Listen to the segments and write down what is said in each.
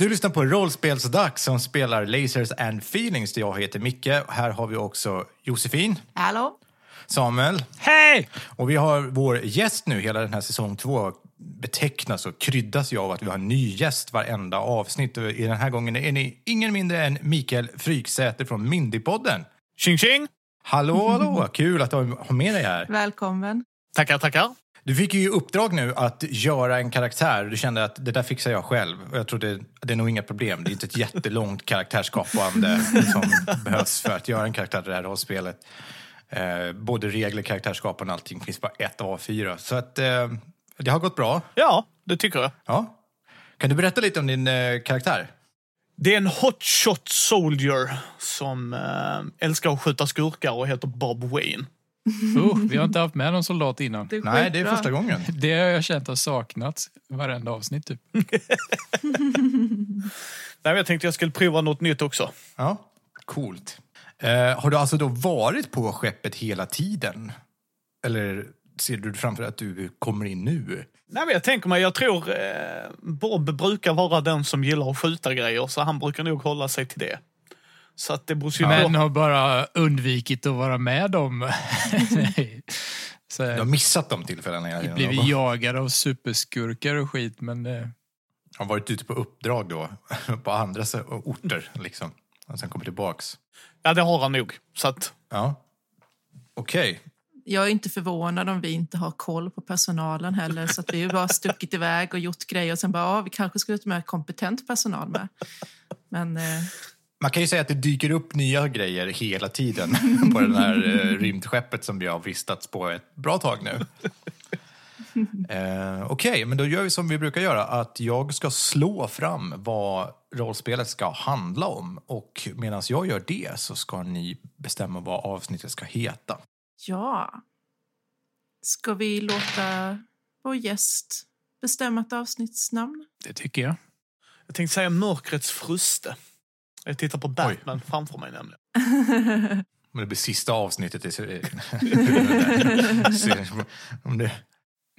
Du lyssnar på Rollspelsdags som spelar Lasers and Feelings jag heter Micke. Här har vi också Josefin, Hallå? Samuel Hej! och vi har vår gäst nu hela den här säsong två betecknas och kryddas ju av att vi har en ny gäst varenda avsnitt. Och I den här gången är ni ingen mindre än Mikael Fryksäter från Mindypodden. Tjing tjing! Hallå, hallå! Kul att du har med dig här. Välkommen. Tackar, tackar. Du fick ju uppdrag nu att göra en karaktär. Du kände att det där fixar jag själv. Och jag tror det, det är nog inga problem. Det är inte ett jättelångt karaktärsskapande som behövs för att göra en karaktär i det här rollspelet. Eh, både regler, karaktärsskapande och allting finns bara ett A4. Så att eh, det har gått bra. Ja, det tycker jag. Ja. Kan du berätta lite om din eh, karaktär? Det är en hotshot soldier som äh, älskar att skjuta skurkar och heter Bob Wayne. Oh, vi har inte haft med någon soldat innan. Det Nej, det är första gången. Det har jag känt har saknats varenda avsnitt typ. Nej, men jag tänkte jag skulle prova något nytt också. Ja, coolt. Eh, har du alltså då varit på skeppet hela tiden? Eller ser du framför dig att du kommer in nu? Nej, men jag tänker mig, jag tror eh, Bob brukar vara den som gillar att skjuta grejer, så han brukar nog hålla sig till det. Så att det beror ju Men har bara undvikit att vara med dem. Nej. Så, Du har missat de tillfällena. Jag blivit jagade av superskurkar och skit men eh, har varit ute på uppdrag då, på andra orter liksom. Och sen kommer tillbaks. Ja, det har han nog. Så att, Ja. Okej. Jag är inte förvånad om vi inte har koll på personalen heller. Så att vi har bara stuckit iväg och gjort grejer och sen bara, ja, vi kanske skulle ta med kompetent personal med. Men eh, Man kan ju säga att det dyker upp nya grejer hela tiden på det här eh, rymdskeppet som vi har vistats på ett bra tag nu. Eh, Okej, men då gör vi som vi brukar göra. Att jag ska slå fram vad rollspelet ska handla om. Och medan jag gör det så ska ni bestämma vad avsnittet ska heta. ja. Ska vi låta vår gäst bestämma ett avsnittsnamn? det tycker jag. jag tänkte säga Mörkrets fruste. Jag tittar på Batman framför mig nämligen. Men det blir sista avsnittet. i serien. Om det...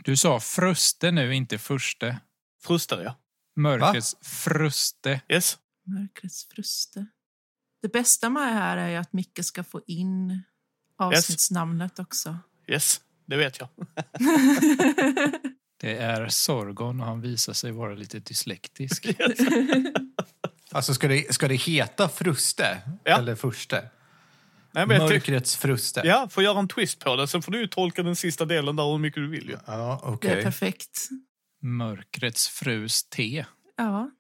Du sa fruste nu, inte förste. Fruste, ja. Mörkrets fruste. Yes. Mörkrets fruste. Det bästa med det här är att Micke ska få in avsnittsnamnet också. Yes, det vet jag. Det är Sorgon och han visar sig vara lite dyslektisk. Alltså, ska det, ska det heta Fruste? Ja. Eller Förste? Nej, men Mörkrets Fruste? Ja, får göra en twist på det. Sen får du ju tolka den sista delen där hur mycket du vill ju. Ja, Det okej. är perfekt. Mörkrets frus te. Ja.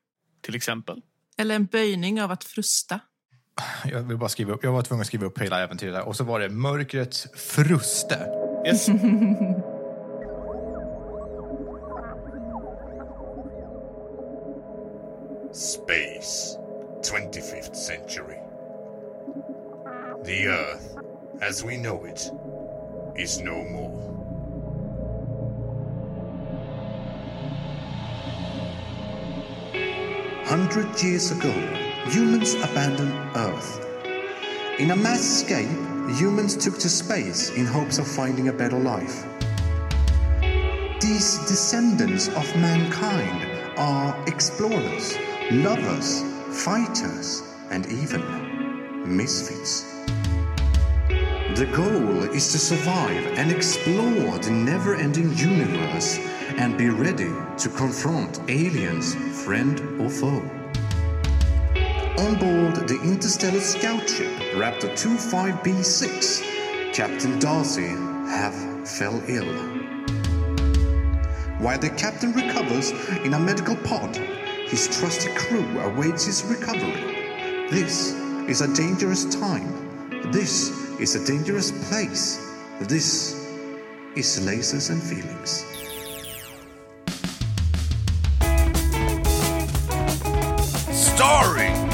Till exempel. Eller en böjning av att frusta. Jag vill bara skriva upp. Jag var tvungen att skriva upp hela äventyret där. Och så var det Mörkrets Fruste. Yes. The Earth, as we know it, is no more. Hundred years ago, humans abandoned Earth. In a mass escape, humans took to space in hopes of finding a better life. These descendants of mankind are explorers, lovers, fighters, and even misfits. The goal is to survive and explore the never ending universe and be ready to confront aliens, friend or foe. On board the interstellar scout ship Raptor 25B6, Captain Darcy have fell ill. While the captain recovers in a medical pod, his trusty crew awaits his recovery. This is a dangerous time. This is a dangerous place. This is Lasers and Feelings. Starring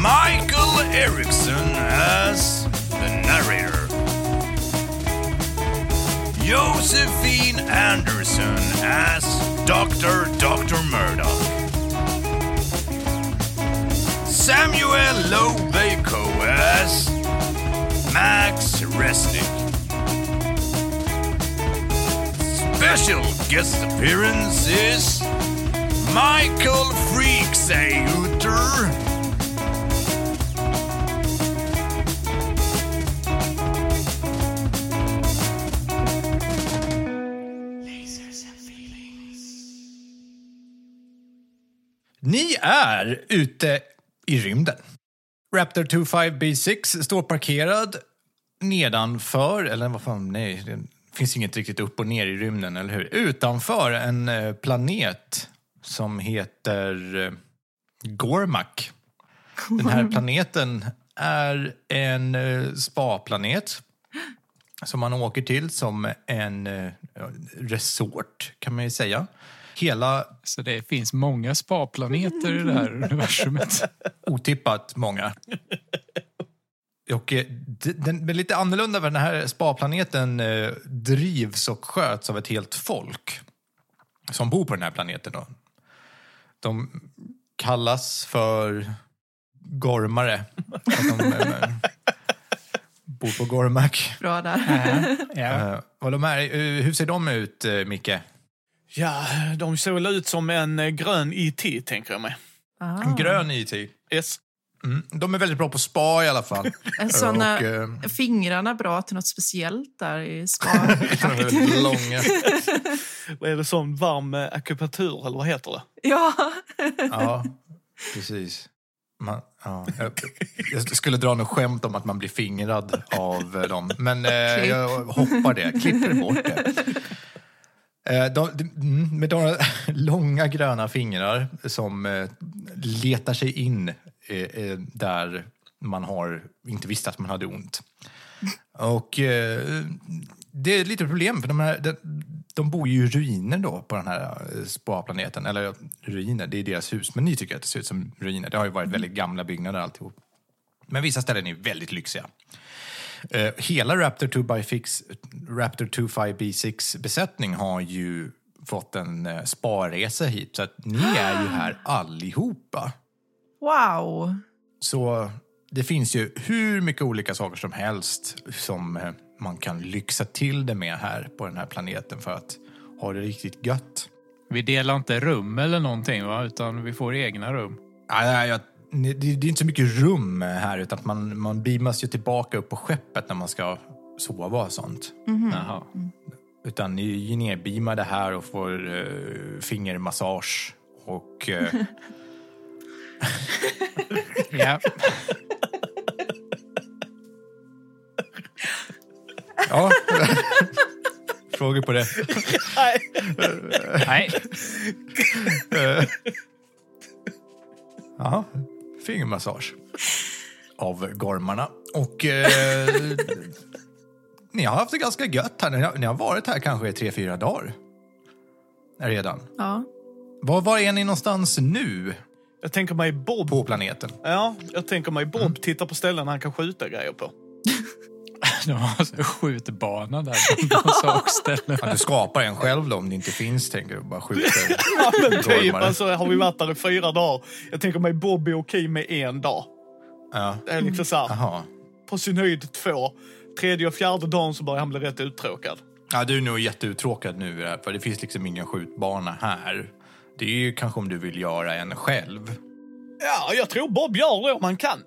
Michael Erickson as the narrator, Josephine Anderson as Dr. Dr. Murdoch, Samuel Lobeco Resnick. Special guest appearances Michael Freaksater! Ni är ute i rymden. Raptor 25B6 står parkerad nedanför, eller vad fan, nej, det finns inget riktigt upp och ner i rymden, eller hur? Utanför en eh, planet som heter eh, Gormak. Den här planeten är en eh, spaplanet som man åker till som en resort, kan man ju säga. Hela Så det finns många spaplaneter i det här universumet. otippat många. Och eh, den är lite annorlunda för den här spaplaneten eh, drivs och sköts av ett helt folk som bor på den här planeten. Då. De kallas för gormare. Att de eh, bor på Gormak. Bra där. Ja. Och de är, hur ser de ut, Micke? Ja, de såg väl ut som en grön IT, tänker jag mig. Ah. En grön IT. Yes. Mm. De är väldigt bra på spa i alla fall. Är såna Och, eh, fingrarna bra till något speciellt där i spa? de är långa. Vad är det sån varm eh, akupunktur, eller vad heter det? ja. Ja, precis. Man, ja, jag, jag skulle dra något skämt om att man blir fingrad av eh, dem, men eh, jag hoppar det, klipper bort det. Eh, de, de, mm, med några långa gröna fingrar som letar sig in eh, eh, där man har inte visste att man hade ont. Och eh, det är lite problem, för de, här, de, de bor ju i ruiner då på den här eh, spaplaneten. Eller ruiner, det är deras hus, men ni tycker att det ser ut som ruiner. Det har ju varit väldigt gamla byggnader alltihop. Men vissa ställen är väldigt lyxiga. Eh, hela Raptor 2x Raptor 25B6 besättning har ju fått en eh, sparresa hit, så att ni är ju här allihopa. Wow. Så det finns ju hur mycket olika saker som helst som eh, man kan lyxa till det med här på den här planeten för att ha det riktigt gött. Vi delar inte rum eller någonting, va? utan vi får egna rum. Ja, ja, ja, det, det är inte så mycket rum här utan att man, man beamas ju tillbaka upp på skeppet när man ska sova och sånt. Jaha. Utan ni är ju nerbeamade här och får uh, fingermassage och... eh, Ja. ja. Frågor på det? Nej, Ja, fingermassage av gormarna. Och eh, ni har haft det ganska gött här. Ni har, ni har varit här kanske i tre, fyra dagar redan. Ja. Var, var är ni någonstans nu Jag tänker mig Bob. på planeten? Ja, jag tänker mig Bob tittar på ställen han kan skjuta grejer på. de har så skjutbana där sakställe. Att du skapar en själv då, om det inte finns, tänker du. Bara skjuter Ja, men typ. Alltså, har vi varit där i fyra dagar. Jag tänker mig Bob är okej med en dag. Ja. Det är liksom så här, Jaha. på sin höjd två. Tredje och fjärde dagen så börjar han bli rätt uttråkad. Ja, du är nog jätteuttråkad nu, eh, för det finns liksom ingen skjutbana här. Det är ju kanske om du vill göra en själv. Ja, jag tror Bob gör det om han kan.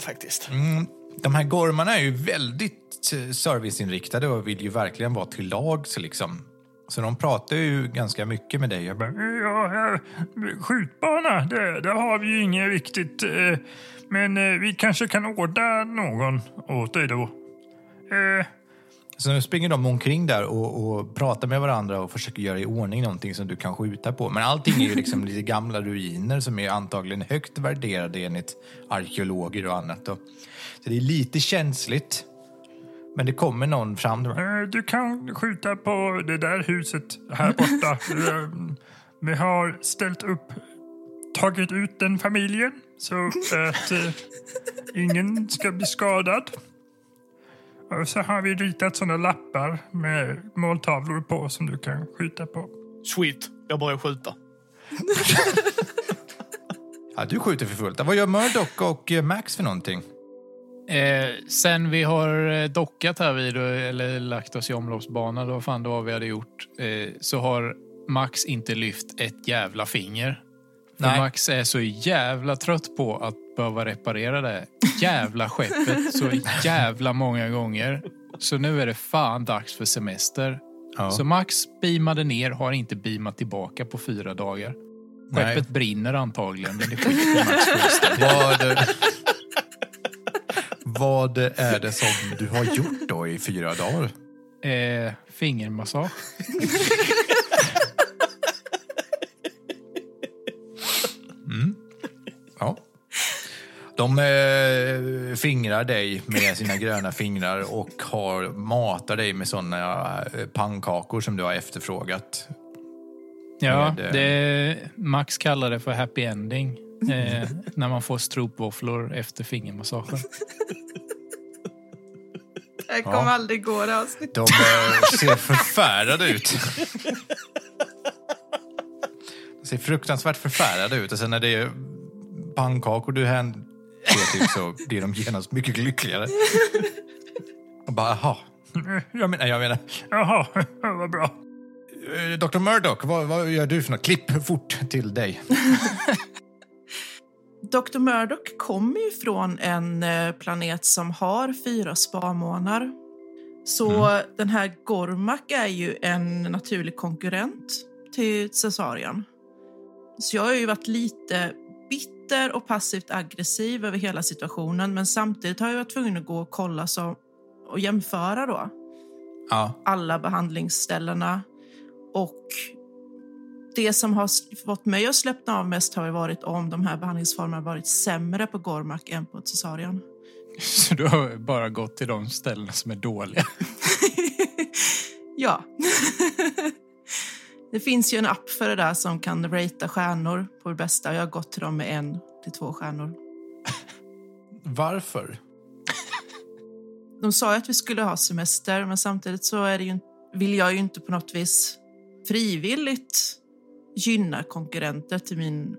Faktiskt. Mm, de här gormarna är ju väldigt eh, serviceinriktade och vill ju verkligen vara till lags liksom. Så de pratar ju ganska mycket med dig. Jag bara, Ja, eh, skjutbana, det, det har vi ju inget riktigt. eh, Men eh, vi kanske kan ordna någon åt dig då. Eh, Så nu springer de omkring där och, och pratar med varandra och försöker göra i ordning någonting som du kan skjuta på. Men allting är ju liksom lite gamla ruiner som är antagligen högt värderade enligt arkeologer och annat. Då. Så det är lite känsligt. Men det kommer någon fram. och bara, eh, Du kan skjuta på det där huset här borta. Eh, Vi har ställt upp, tagit ut den familjen så att eh, ingen ska bli skadad. Och så har vi ritat sådana lappar med måltavlor på som du kan skjuta på. Sweet. Jag börjar skjuta. Ja, du skjuter för fullt. Vad gör Murdoch och eh, Max för någonting? Eh, sen vi har eh, dockat här vid, eller lagt oss i omloppsbanan, då fan det var vi hade gjort, eh, så har Max inte lyft ett jävla finger. Max är så jävla trött på att behöva reparera det jävla skeppet så jävla många gånger. Så nu är det fan dags för semester. Ja. Så Max beamade ner, har inte beamat tillbaka på fyra dagar. Nej. Skeppet brinner antagligen, men det skiter Max Vad, vad är det som du har gjort då i fyra dagar? eh, Fingermassage. De eh, fingrar dig med sina gröna fingrar och har, matar dig med såna eh, pannkakor som du har efterfrågat. Ja, Med, eh, det, Max kallar det för happy ending. Eh, när man får stropvåfflor efter fingermassagen. Det här kommer Ja. aldrig gå det avsnittet. De eh, ser förfärade ut. De ser fruktansvärt förfärade ut. Och sen när det är pannkakor du hänvisar till så blir de genast mycket lyckligare. Och bara, jaha. Jag menar, jag menar Jaha, vad bra. eh, Dr. Murdoch, vad, vad gör du för något? Klipp fort till dig. Dr. Murdoch kommer ju från en eh, planet som har fyra spamånar. Så den här Gormak är ju en naturlig konkurrent till Caesarian. Så jag har ju varit lite bitter och passivt aggressiv över hela situationen men samtidigt har jag varit tvungen att gå och kolla så, och jämföra då Ja. alla behandlingsställena. Och det som har fått mig att släppna av mest har varit om de här behandlingsformerna varit sämre på Gormak än på Cesarian. Så du har bara gått till de ställena som är dåliga. ja. det finns ju en app för det där som kan ratea stjärnor på det bästa. Jag har gått till dem med en till två stjärnor. Varför? De sa ju att vi skulle ha semester, men samtidigt så är det ju, vill jag ju inte på något vis frivilligt gynna konkurrenter till min,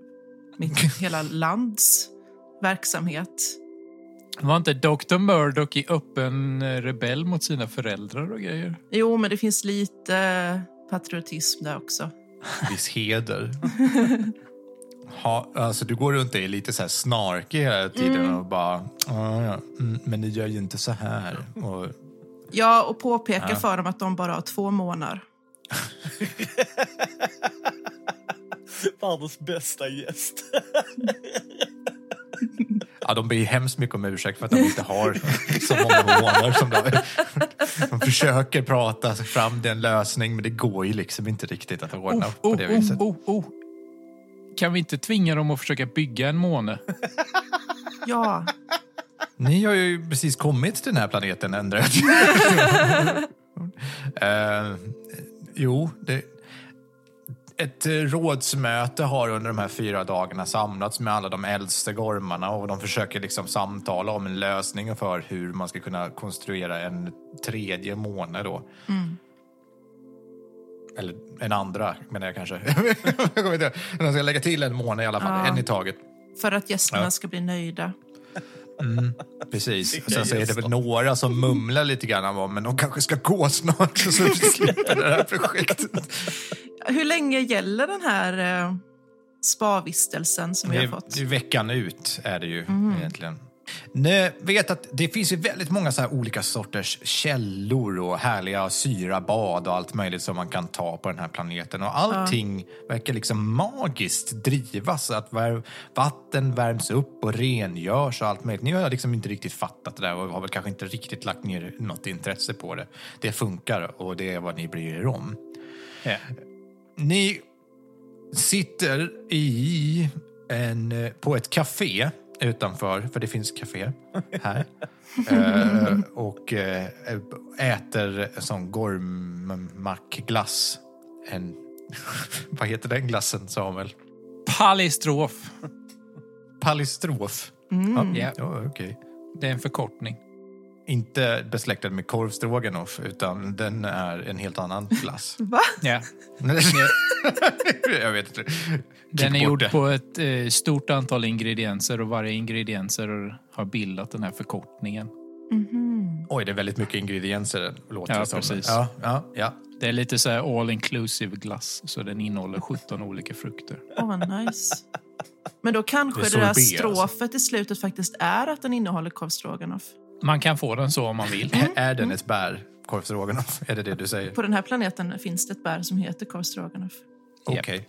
mitt hela lands verksamhet. Var inte Dr. Murdoch i öppen rebell mot sina föräldrar och grejer? Jo, men det finns lite patriotism där också. Viss heder. Ha, alltså du går runt och är lite så här snarkig hela tiden och bara, "Ja, ja, mm, men ni gör ju inte så här. Och, Ja, och påpeka Ja. för dem att de bara har två månader. Världens bästa gäst. ja, de ber hemskt mycket om ursäkt för att de inte har så många månader som de. Försöker prata fram till en lösning men det går ju liksom inte riktigt att ordna Oh, på det viset. oh, oh, oh. Kan vi inte tvinga dem att försöka bygga en måne? Ja, Ni har ju precis kommit till den här planeten, ändrat. uh, jo, det, ett eh, rådsmöte har under de här fyra dagarna samlats med alla de äldste gormarna och de försöker liksom samtala om en lösning för hur man ska kunna konstruera en tredje måne då. Eller en andra, menar jag kanske. jag kommer inte. De ska lägga till en måne i alla fall, Ja. en i taget. för att gästerna Ja. ska bli nöjda. Precis. Vilka Och sen så är det väl några som mumlar lite grann om men de kanske ska gå snart så vi slipper det här projektet. Hur länge gäller den här eh, spavistelsen som vi har fått? det är veckan ut är det ju egentligen. Ni vet att det finns ju väldigt många så olika sorters källor och härliga syrabad och allt möjligt som man kan ta på den här planeten. Och allting verkar liksom magiskt drivas. Att vatten värms upp och rengörs och allt möjligt. Ni har liksom inte riktigt fattat det där och har väl kanske inte riktigt lagt ner något intresse på det. Det funkar och det är vad ni bryr er om. Ja. Ni sitter i en, eh, på ett café utanför, för det finns café här. eh, och eh, äter en sån gormmackglass. En, vad heter den glassen, Samuel? Palistrof. Palistrof. Mm. Ja, Ja, okej. det är en förkortning. Inte besläktad med korvstroganoff, utan den är en helt annan glass. Va? Ja. Jag vet inte. Den är Klipp bort gjord det. på ett eh, stort antal ingredienser och varje ingredienser har bildat den här förkortningen. Mhm. Oj, det är väldigt mycket ingredienser, låter Ja, det som. precis. Ja, ja, ja. Det är lite så här all inclusive glass, så den innehåller 17 olika frukter. Åh, vad nice. Men då kanske Det det, där strofet i slutet faktiskt är att den innehåller korv. Man kan få den så om man vill. Är den ett bär, korv? Är det det du säger? På den här planeten finns det ett bär som heter korv. Okej.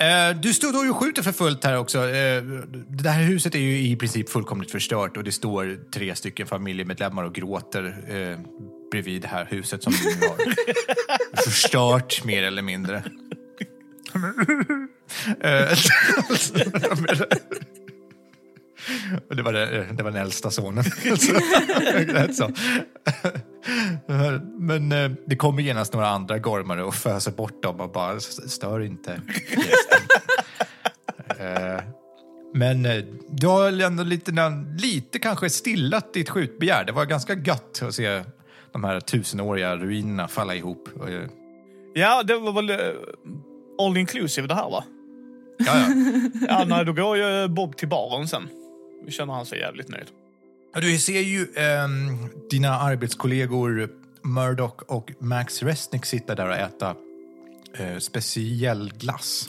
Eh, du står och skjuter för fullt här också. Eh, det här huset är ju i princip fullkomligt förstört och det står tre stycken familjemedlemmar och gråter eh, bredvid det här huset som du har förstört mer eller mindre. Och det var, det, det var den äldsta sonen. Men eh, det kommer genast några andra gormare och föser bort dem och bara "S- stör inte. Eh, Men eh, du har ändå lite, lite kanske stillat ditt skjutbegär. Det var ganska gött att se de här tusenåriga ruinerna falla ihop. Ja, det var väl all inclusive det här va? Ja, ja. Ja, nej, då går ju Bob till baren sen. Vi känner han sig jävligt nöjd. Du ser ju ehm, dina arbetskollegor Murdoch och Max Resnick sitta där och äta eh, speciell glass.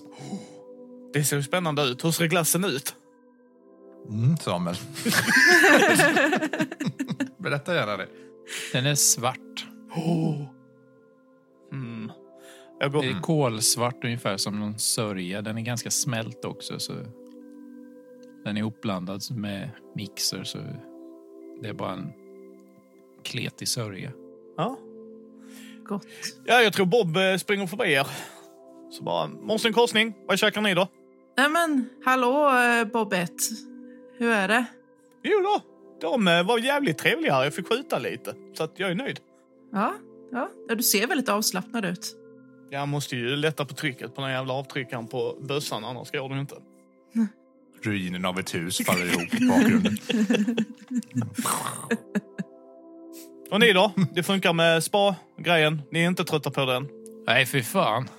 Det ser spännande ut. Hur ser glassen ut? Mm, Samuel. Berätta gärna det. Den är svart. Mm. Jag går... Det är kolsvart ungefär som någon sörja. Den är ganska smält också. Så den är uppblandad med mixer så det är bara en kletig sörja. Ja. Gott. ja, jag tror Bob eh, springer förbi er. Så bara, måste en korsning. Vad käkar ni då? Nej men, hallå eh, Bobette. Hur är det? Jo då, de eh, var jävligt trevliga här. Jag fick skjuta lite. Så att jag är nöjd. Ja, ja. ja du ser väldigt avslappnad ut. Jag måste ju lätta på trycket på den jävla avtryckaren på bössan, annars går det inte. Ruinen av ett hus faller ihop i bakgrunden. Och ni då? Det funkar med spa-grejen? Ni är inte trötta på den? Nej, för fan.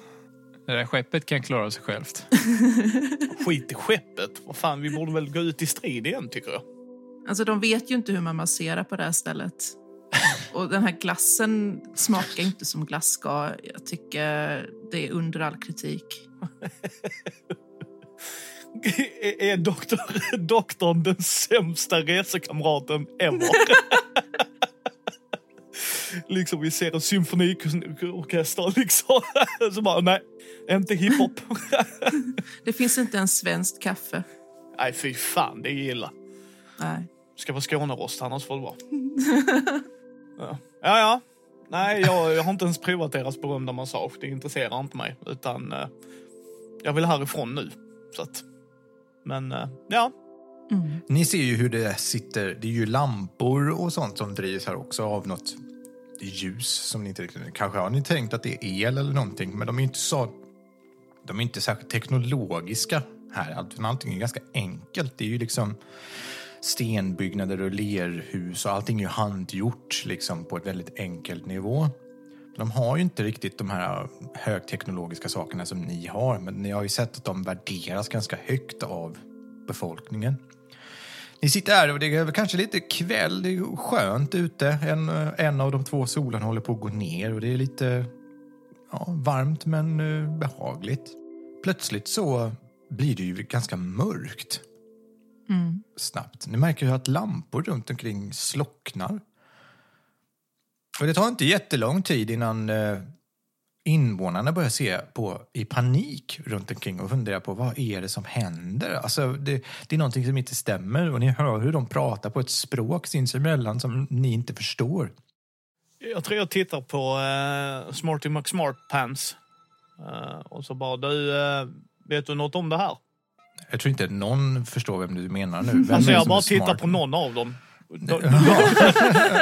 Det där skeppet kan klara sig självt. Skit i skeppet. Vad fan, vi borde väl gå ut i strid igen, tycker jag. Alltså de vet ju inte hur man masserar på det här stället. Och den här glassen smakar inte som glass ska. Jag tycker det är under all kritik. Är- Är doktor, doktorn den sämsta resekamraten ever? liksom vi ser en symfoniorkester liksom. Så bara, nej, inte hiphop. Det finns inte en svenskt kaffe. nej, fy fan, det är illa. Nej. Ska vara Skånerost, annars får det vara. ja. ja, ja. Nej, jag, jag har inte ens provat deras berömda massage. Det intresserar inte mig. Utan eh, jag vill härifrån nu. Så att, men eh, ja, Ni ser ju hur det sitter, det är ju lampor och sånt som drivs här också av något ljus som ni inte riktigt... Kanske har ni tänkt att det är el eller någonting, men de är inte så... De är inte särskilt teknologiska här. Allt- Allting är ganska enkelt. Det är ju liksom stenbyggnader och lerhus och allting är ju handgjort liksom på ett väldigt enkelt nivå. De har ju inte riktigt de här högteknologiska sakerna som ni har, men ni har ju sett att de värderas ganska högt av befolkningen. Ni sitter här och det är kanske lite kväll, det är skönt ute. En, en av de två solen håller på att gå ner och det är lite ja, varmt men eh, behagligt. Plötsligt så blir det ju ganska mörkt snabbt. Ni märker ju att lampor runt omkring slocknar. Och det tar inte jättelång tid innan eh, invånarna börjar se på i panik runt omkring och fundera på vad är det som händer? Alltså, det, det är någonting som inte stämmer och ni hör hur de pratar på ett språk sinsemellan som ni inte förstår. jag tror jag tittar på eh, Smarty McSmart Pants. Eh, och så bara, du, eh, vet du något om det här? Jag tror inte någon förstår vem du menar nu. Vem Alltså jag bara tittar på någon av dem.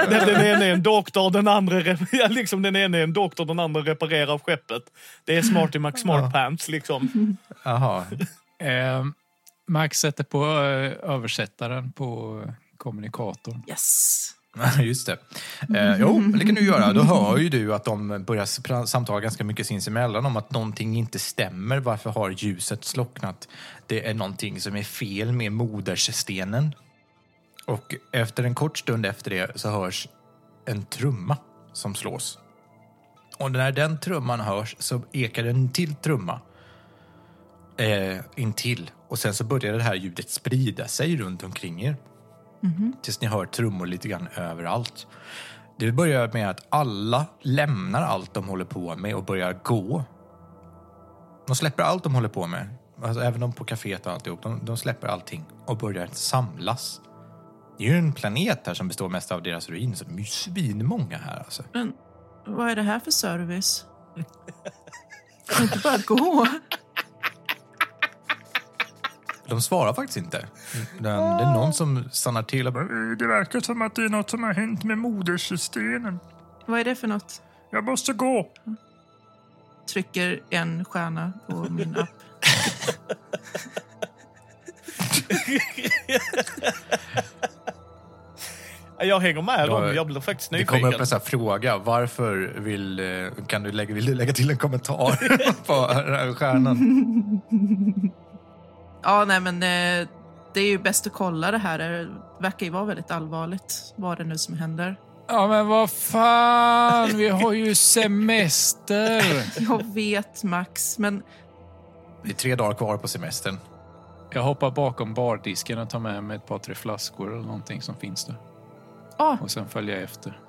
den, den ena är en doktor, den andra, liksom, den ena är en doktor, den andra reparerar skeppet. Det är Smarty McSmart Pants liksom. Jaha. Eh, Max sätter på eh, översättaren på eh, kommunikatorn. Yes. Just det. Eh, jo, det kan du göra. Då hör ju du att de börjar samtala ganska mycket sinsemellan om att någonting inte stämmer. Varför har ljuset slocknat? Det är någonting som är fel med modersstenen. Och efter en kort stund efter det så hörs en trumma som slås. Och när den trumman hörs så ekar en till trumma. eh, intill. Och sen så börjar det här ljudet sprida sig runt omkring er. Tills ni hör trummor lite grann överallt. Det börjar med att alla lämnar allt de håller på med och börjar gå. De släpper allt de håller på med. Alltså, även de på kaféet och alltihop. De, de släpper allting och börjar samlas. Det är ju en planet här som består mest av deras ruiner, så de är ju svinmånga här alltså. Men vad är det här för service? Kan inte bara gå? De svarar faktiskt inte. Den, det är någon som stannar till och bara... Eh, Det verkar som att det är något som har hänt med modersstenen. Vad är det för något? Jag måste gå. Trycker en stjärna på min app. Jag hänger med dem. Jag blir faktiskt Det nyfiken. kommer upp en sån här fråga. Varför vill, eh, kan du lägga, vill du lägga till en kommentar på stjärnan? Ja, nej men eh, det är ju bäst att kolla det här. Det verkar ju vara väldigt allvarligt, vad det nu som händer. Ja, men vad fan, vi har ju semester. Jag vet Max, men Det är tre dagar kvar på semestern. Jag hoppar bakom bardisken och tar med mig ett par, tre flaskor eller någonting som finns där. Ah, Och sen följer jag efter.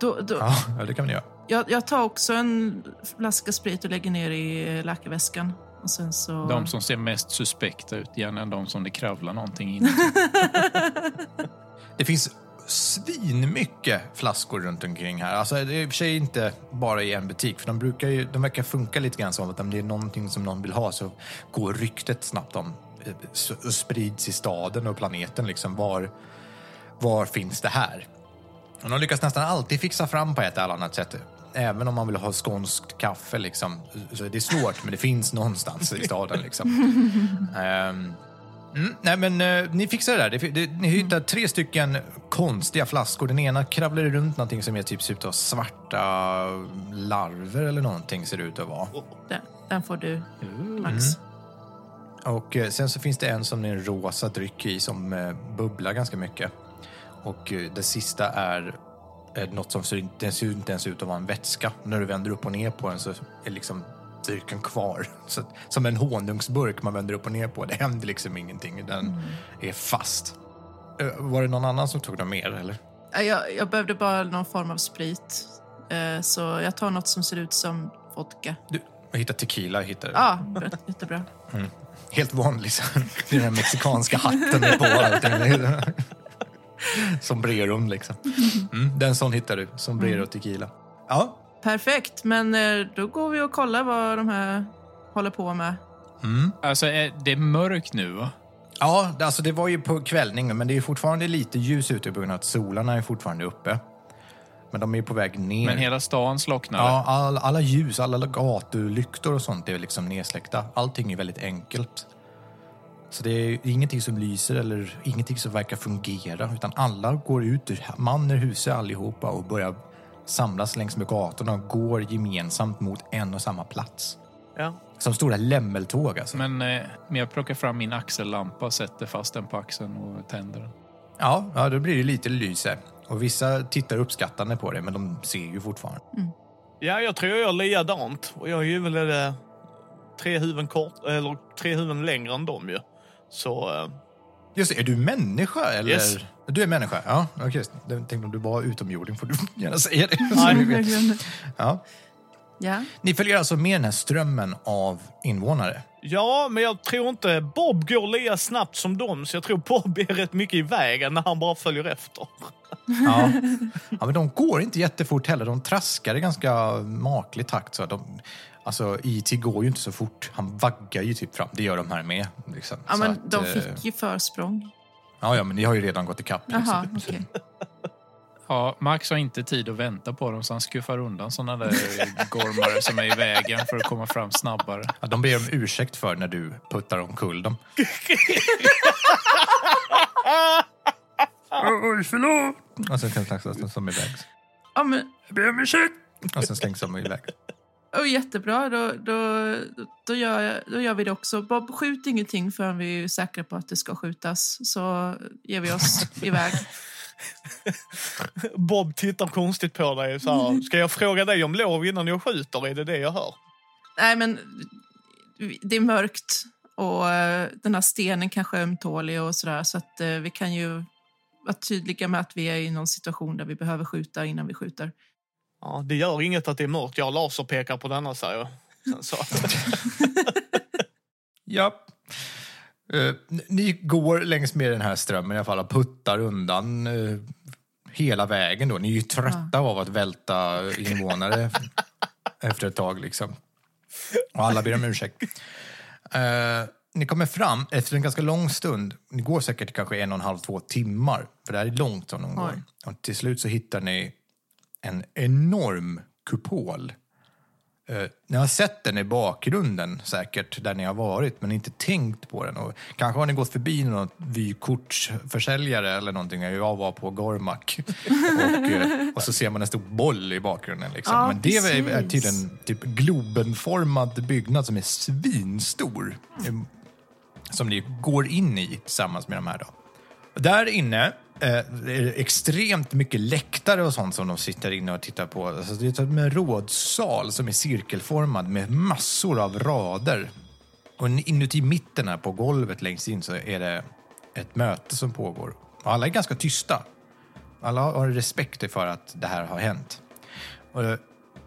då, då, Ja, ja, det kan man göra. jag, jag tar också en flaska sprit och lägger ner i läkarväskan. Och sen så... De som ser mest suspekta ut, gärna de som det kravlar någonting in. Det finns svinmycket flaskor runt omkring här. Alltså, det är i och för sig inte bara i en butik, för de, brukar ju, de verkar funka lite grann som att om det är någonting som någon vill ha så går ryktet snabbt om eh, och sprids i staden och planeten. Liksom, var, var finns det här? Och de lyckas nästan alltid fixa fram på ett eller annat sätt. Även om man vill ha skånskt kaffe. Liksom. Så det är svårt, men det finns någonstans i staden. Liksom. Mm, nej men eh, ni fixar det där. Det, det, ni hittar tre stycken konstiga flaskor. Den ena kravlar runt någonting som är typ ser ut att vara svarta larver eller någonting ser det ut att vara. Den, den får du, Max. Mm. Och eh, sen så finns det en som är en rosa dryck i som eh, bubblar ganska mycket. Och eh, det sista är eh, något som ser, den ser inte ens ut att vara en vätska. När du vänder upp och ner på den så är liksom drycken kvar. Så, som en honungsburk man vänder upp och ner på. Det händer liksom ingenting. Den är fast. Eh, Var det någon annan som tog dem mer eller? Ja, Jag, jag behövde bara någon form av sprit. Så jag tar något som ser ut som vodka. Du, jag hittade tequila. Jag hittade. Ja, bra, jättebra. Helt vanlig. den mexikanska hatten med på. Sombreron liksom. Mm, den sån hittar du. Sombrero och tequila. Ja, Perfekt, men eh, då går vi och kollar vad de här håller på med. Alltså, är det är mörkt nu, va? Ja, alltså det var ju på kvällning, men det är fortfarande lite ljus ute på grund av att solarna är fortfarande uppe. Men de är på väg ner. Men hela stan slocknade. Ja, all, alla ljus, alla gatulyktor och sånt är liksom nedsläckta. Allting är väldigt enkelt. Så det är ingenting som lyser eller ingenting som verkar fungera, utan alla går ut ur man ur huset allihopa och börjar samlas längs med gatorna och går gemensamt mot en och samma plats. Ja. Som stora lämmeltåg alltså. Men, eh, men jag plockar fram min axellampa, sätter fast den på axeln och tänder den. Ja, ja, då blir det lite lyse. Och vissa tittar uppskattande på det, men de ser ju fortfarande. ja, jag tror jag gör likadant. Och jag är ju väl eh, tre huvuden kort, eller tre huvuden längre än dem ju. Så eh, Just det, är du människa eller? Yes. Du är människa? Ja, okej. Jag tänkte om du var utomjording får du gärna säga det. Nej. Ja. Ja. Ni följer alltså med den här strömmen av invånare. Ja, men jag tror inte Bob går lika snabbt som dem, så jag tror Bob är rätt mycket i vägen när han bara följer efter. Ja. ja, men de går inte jättefort heller. De traskar i ganska maklig takt. Så de, alltså, IT går ju inte så fort. Han vaggar ju typ fram. Det gör de här med. Liksom. Ja, Så men att, de eh, fick ju försprång. Ja, ja, men ni har ju redan gått ikapp. liksom. Jaha, okej. Ja, Max har inte tid att vänta på dem så han skuffar undan såna där gormare som är i vägen för att komma fram snabbare. Ja, de ber om ursäkt för när du puttar omkull dem. Oj, förlåt. Och sen slängs de iväg. Ja, men Jag ber om ursäkt. Och sen slängs de iväg. Oh, jättebra. Då, då, då, gör då gör vi det också. Bob, skjut ingenting förrän vi är säkra på att det ska skjutas. Så ger vi oss iväg. Bob tittar konstigt på dig så här. Ska jag fråga dig om lov innan jag skjuter? Är det det jag hör? Nej, men det är mörkt. Och eh, den här stenen kanske är ömtålig och sådär. Så att eh, vi kan ju vara tydliga med att vi är i någon situation där vi behöver skjuta innan vi skjuter. Ja, det gör inget att det är mörkt. Jag har laserpekar på denna, säger jag. Så. Ja. Eh, ni går längs med den här strömmen i alla fall och puttar undan eh, hela vägen. Då. Ni är ju trötta av att välta invånare efter ett tag. Liksom. Och alla ber om ursäkt. Eh, ni kommer fram efter en ganska lång stund. Ni går säkert kanske en och en halv, två timmar. För det här är långt som de går. Och till slut så hittar ni en enorm kupol. Eh, ni har sett den i bakgrunden säkert, där ni har varit, men inte tänkt på den. Och kanske har ni gått förbi någon vykortsförsäljare eller någonting. Jag var på Gormak. och, eh, och så ser man en stor boll i bakgrunden. Liksom. Ja, men det är, är tydligen typ globenformad byggnad som är svinstor. eh, Som ni går in i tillsammans med de här. Då. Där inne eh, är det extremt mycket läktare och sånt som de sitter inne och tittar på. Alltså, det är som en rådsal som är cirkelformad med massor av rader. Och inuti mitten här på golvet längst in så är det ett möte som pågår. Och alla är ganska tysta. Alla har respekt för att det här har hänt. Och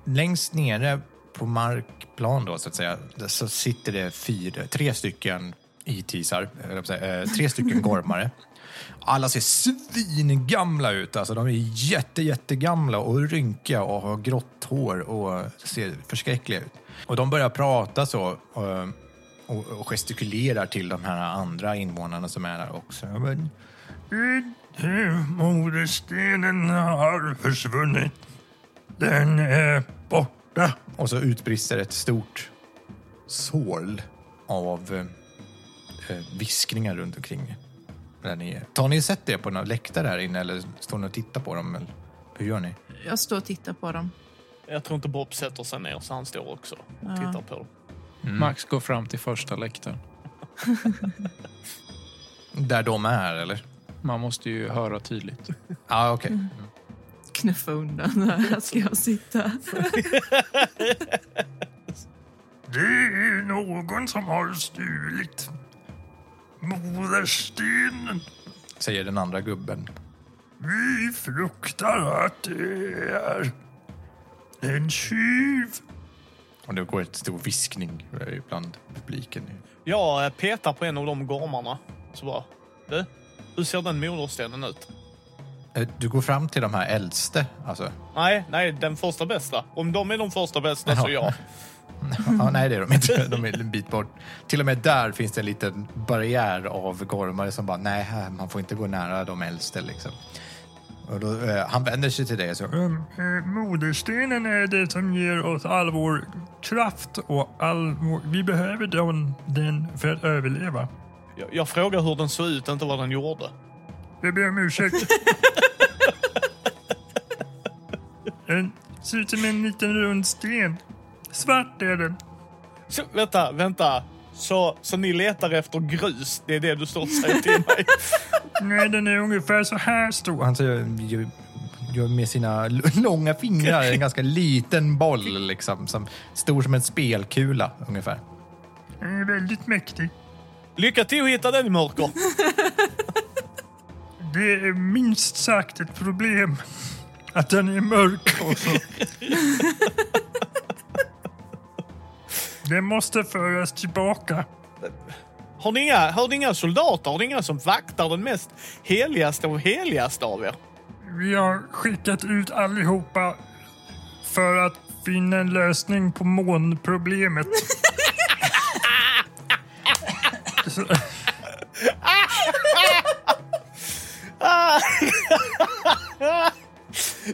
längst nere på markplan då, så att säga, så sitter det fyra, tre stycken itisar, eh, tre stycken gormare. Alla ser svingamla ut. Alltså, de är jätte, jättegamla och rynkiga och har grått hår och ser förskräckliga ut. Och de börjar prata så och, och, och gestikulerar till de här andra invånarna som är där också. Eh, Moderstenen har försvunnit. Den är borta. Och så utbrister ett stort sorl av eh, eh, viskningar runt omkring där ni är. Tar ni sett det på några läktare här inne eller står ni och tittar på dem? Eller hur gör ni? Jag står och tittar på dem. Jag tror inte Bob sätter sig ner, så han står också och Ja. tittar på dem. Max går fram till första läktaren. Där de är, eller? Man måste ju höra tydligt. Ja, ah, okej. Knuffa undan. Här ska jag sitta. Det är någon som har stulit moderstenen. Säger den andra gubben. Vi fruktar att det är en tjuv. Och det går ett stor viskning eh, bland publiken. Jag eh, petar på en av de gormarna. Så bara, du, hur ser den moderstenen ut? Eh, Du går fram till de här äldste, alltså. Nej, nej, den första bästa. Om de är de första bästa så ja. Ja, nej, det är de inte. De är en bit bort. Till och med där finns det en liten barriär av gormare som bara, nej, här, man får inte gå nära de äldste. Liksom. Och då, eh, han vänder sig till dig och så, Um, eh, moderstenen är det som ger oss all vår kraft och all vår, vi behöver den, den för att överleva. Jag, jag frågar hur den såg ut, inte vad den gjorde. Jag ber om ursäkt. Den ser ut som en liten rund sten. Svart är den. Så, vänta, vänta. Så, så ni letar efter grus? Det är det du står och säger till mig? Nej, den är ungefär så här stor. han säger, med sina långa fingrar en ganska liten boll, liksom, som, stor som en spelkula ungefär. Den är väldigt mäktig. Lycka till att hitta den i mörker. Det är minst sagt ett problem att den är mörk Den måste föras tillbaka. Har ni, inga, har ni inga soldater? Har ni inga som vaktar den mest heligaste och heligaste av er? Vi har skickat ut allihopa för att finna en lösning på månproblemet.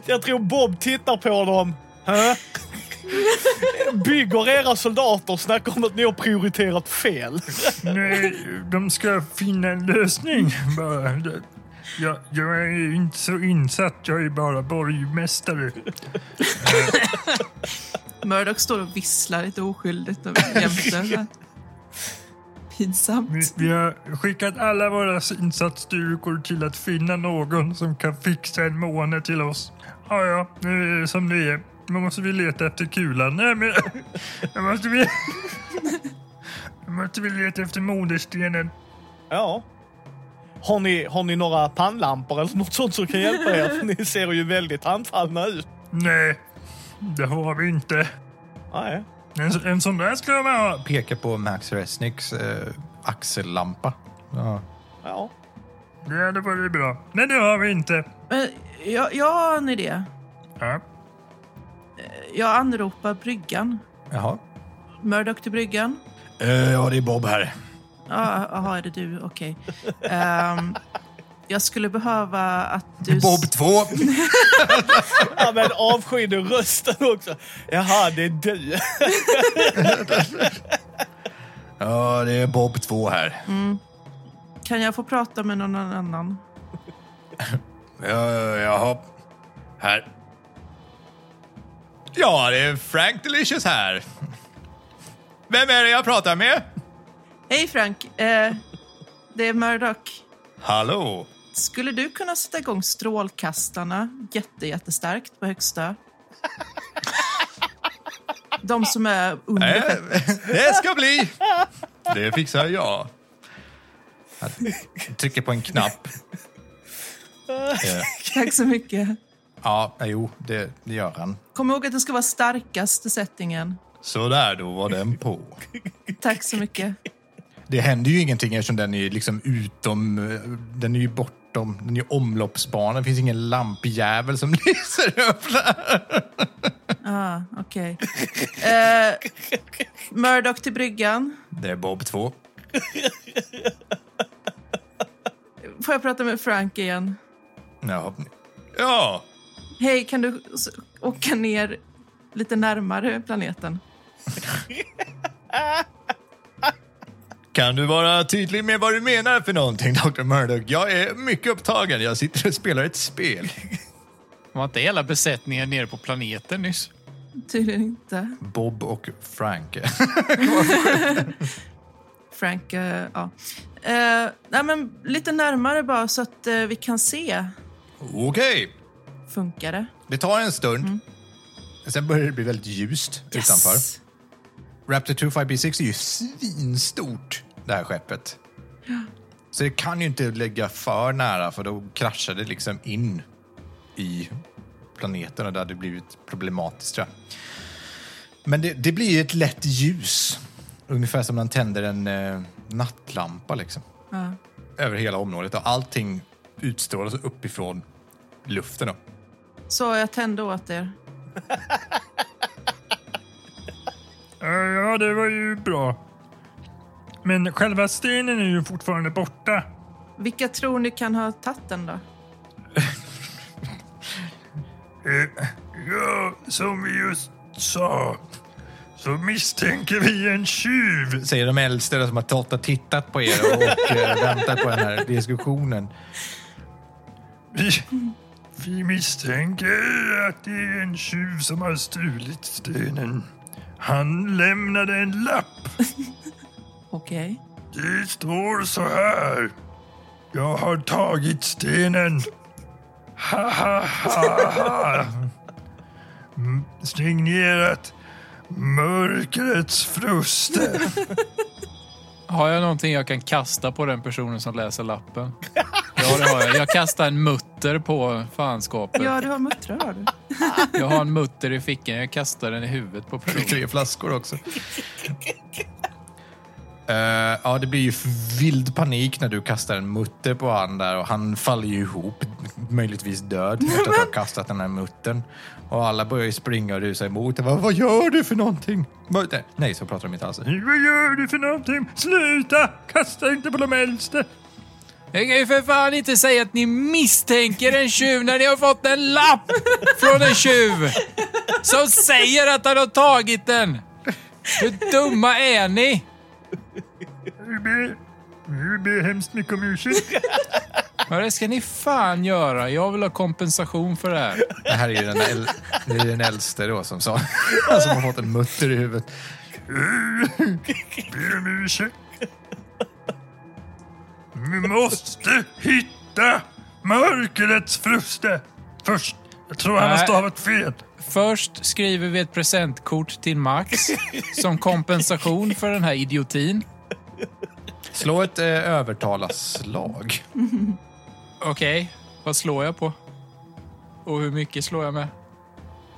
Jag tror Bob tittar på dem. Hä? Bygger era soldater snackar om att ni har prioriterat fel. nej, de ska finna en lösning Jag, jag är inte så insatt, jag är bara borgmästare. Murdoch står och visslar lite oskyldigt och jämte. Pinsamt. Vi, vi har skickat alla våra insatsstyrkor till att finna någon som kan fixa en måne till oss. Ja, ja, nu är det som det är. Nu måste vi leta efter kulan. Nej, men... Nu måste vi... Måste väl leta efter moderstenen. Ja. Har ni, har ni några pannlampor eller något sånt som kan hjälpa er? Ni ser ju väldigt handfallna ut. Nej, det har vi inte. Nej. En, en sån där ska jag ha. Pekar på Max Resnicks eh, axellampa. Ja. Ja. Det hade varit bra. Nej, det har vi inte. Men jag, jag har en idé. Ja. Jag anropar bryggan. Jaha. Murdoch till bryggan. Eh, ja, det är Bob här. Ja, Jaha, är det du? Okej. Ehm, jag skulle behöva att du... Bob 2. ja men avskyr du rösten också? Jaha, det är du. Ja, det är Bob 2 här. Kan jag få prata med någon annan? Ja, jaha. Här. Ja, det är Frank Delicious här. Vem är det jag pratar med? Hej Frank, eh, det är Murdoch. Hallå? Skulle du kunna sätta igång strålkastarna jätte, jättestarkt på högsta? De som är under Eh, skeppet. det ska bli. Det fixar jag. Jag trycker på en knapp. Tack så mycket. Ja, jo, det, det gör han. Kom ihåg att det ska vara starkaste settingen. Så där, då var den på. Tack så mycket. Det händer ju ingenting eftersom den är liksom utom... Den är ju bortom... Den är ju omloppsbana. Det finns ingen lampjävel som lyser upp där. Ah, okej. Eh, Murdoch till bryggan. Det är Bob 2. Får jag prata med Frank igen? Ja. ja. Hej, kan du åka ner lite närmare planeten? Kan du vara tydlig med vad du menar för någonting, Dr. Murdoch? Jag är mycket upptagen. Jag sitter och spelar ett spel. Var inte hela besättningen nere på planeten nyss? Tydligen inte. Bob och Frank. Frank, ja. Eh, nej, men lite närmare bara så att eh, vi kan se. Okej. Funkar det? Det tar en stund. Sen börjar det bli väldigt ljust utanför. Yes. Raptor 25B6 är ju svinstort, det här skeppet. Så det kan ju inte lägga för nära för då kraschar det liksom in i planeten och det hade blivit problematiskt tror jag. Men det, det blir ett lätt ljus. Ungefär som man tänder en eh, nattlampa liksom. Ja. Över hela området och allting utstrålas uppifrån luften. Då. Så jag tände åt er. Ja, det var ju bra. Men själva stenen är ju fortfarande borta. Vilka tror ni kan ha tagit den då? Eh, Ja, som vi just sa så misstänker vi en tjuv. Säger de äldste som har stått och tittat på er och eh, väntar på den här diskussionen. Vi, vi misstänker att det är en tjuv som har stulit stenen. Han lämnade en lapp. Okej. Det står så här. Jag har tagit stenen. Ha, ha, ha, ha. Signerat Mörkrets fruste. Har jag någonting jag kan kasta på den personen som läser lappen? Ja, det har jag. Jag kastar en mutter på fanskapet. Ja, du har muttrar har du. Jag har en mutter i fickan. Jag kastar den i huvudet på personen. tre flaskor också. Eh, ja, det blir ju vild panik när du kastar en mutter på han där och han faller ju ihop, möjligtvis död efter att ha kastat den här muttern. Och alla börjar ju springa och rusa emot. Vad, vad gör du för någonting? Nej, så pratar de inte alls. Vad gör du för någonting? Sluta! Kasta inte på de äldste. Jag kan ju för fan inte säga att ni misstänker en tjuv när ni har fått en lapp från en tjuv som säger att han har tagit den. Hur dumma är ni? Vi ber, hemskt mycket om ursäkt. Ja, det ska ni fan göra. Jag vill ha kompensation för det här. Det här är ju den, äl- det är den äldste då som sa, som har fått en mutter i huvudet. Ber om ursäkt. Vi måste hitta mörkrets fruste. Först. Jag tror han har stavat fel. Först skriver vi ett presentkort till Max som kompensation för den här idiotin. Slå ett eh, övertala-slag. Okej, vad slår jag på? Och hur mycket slår jag med?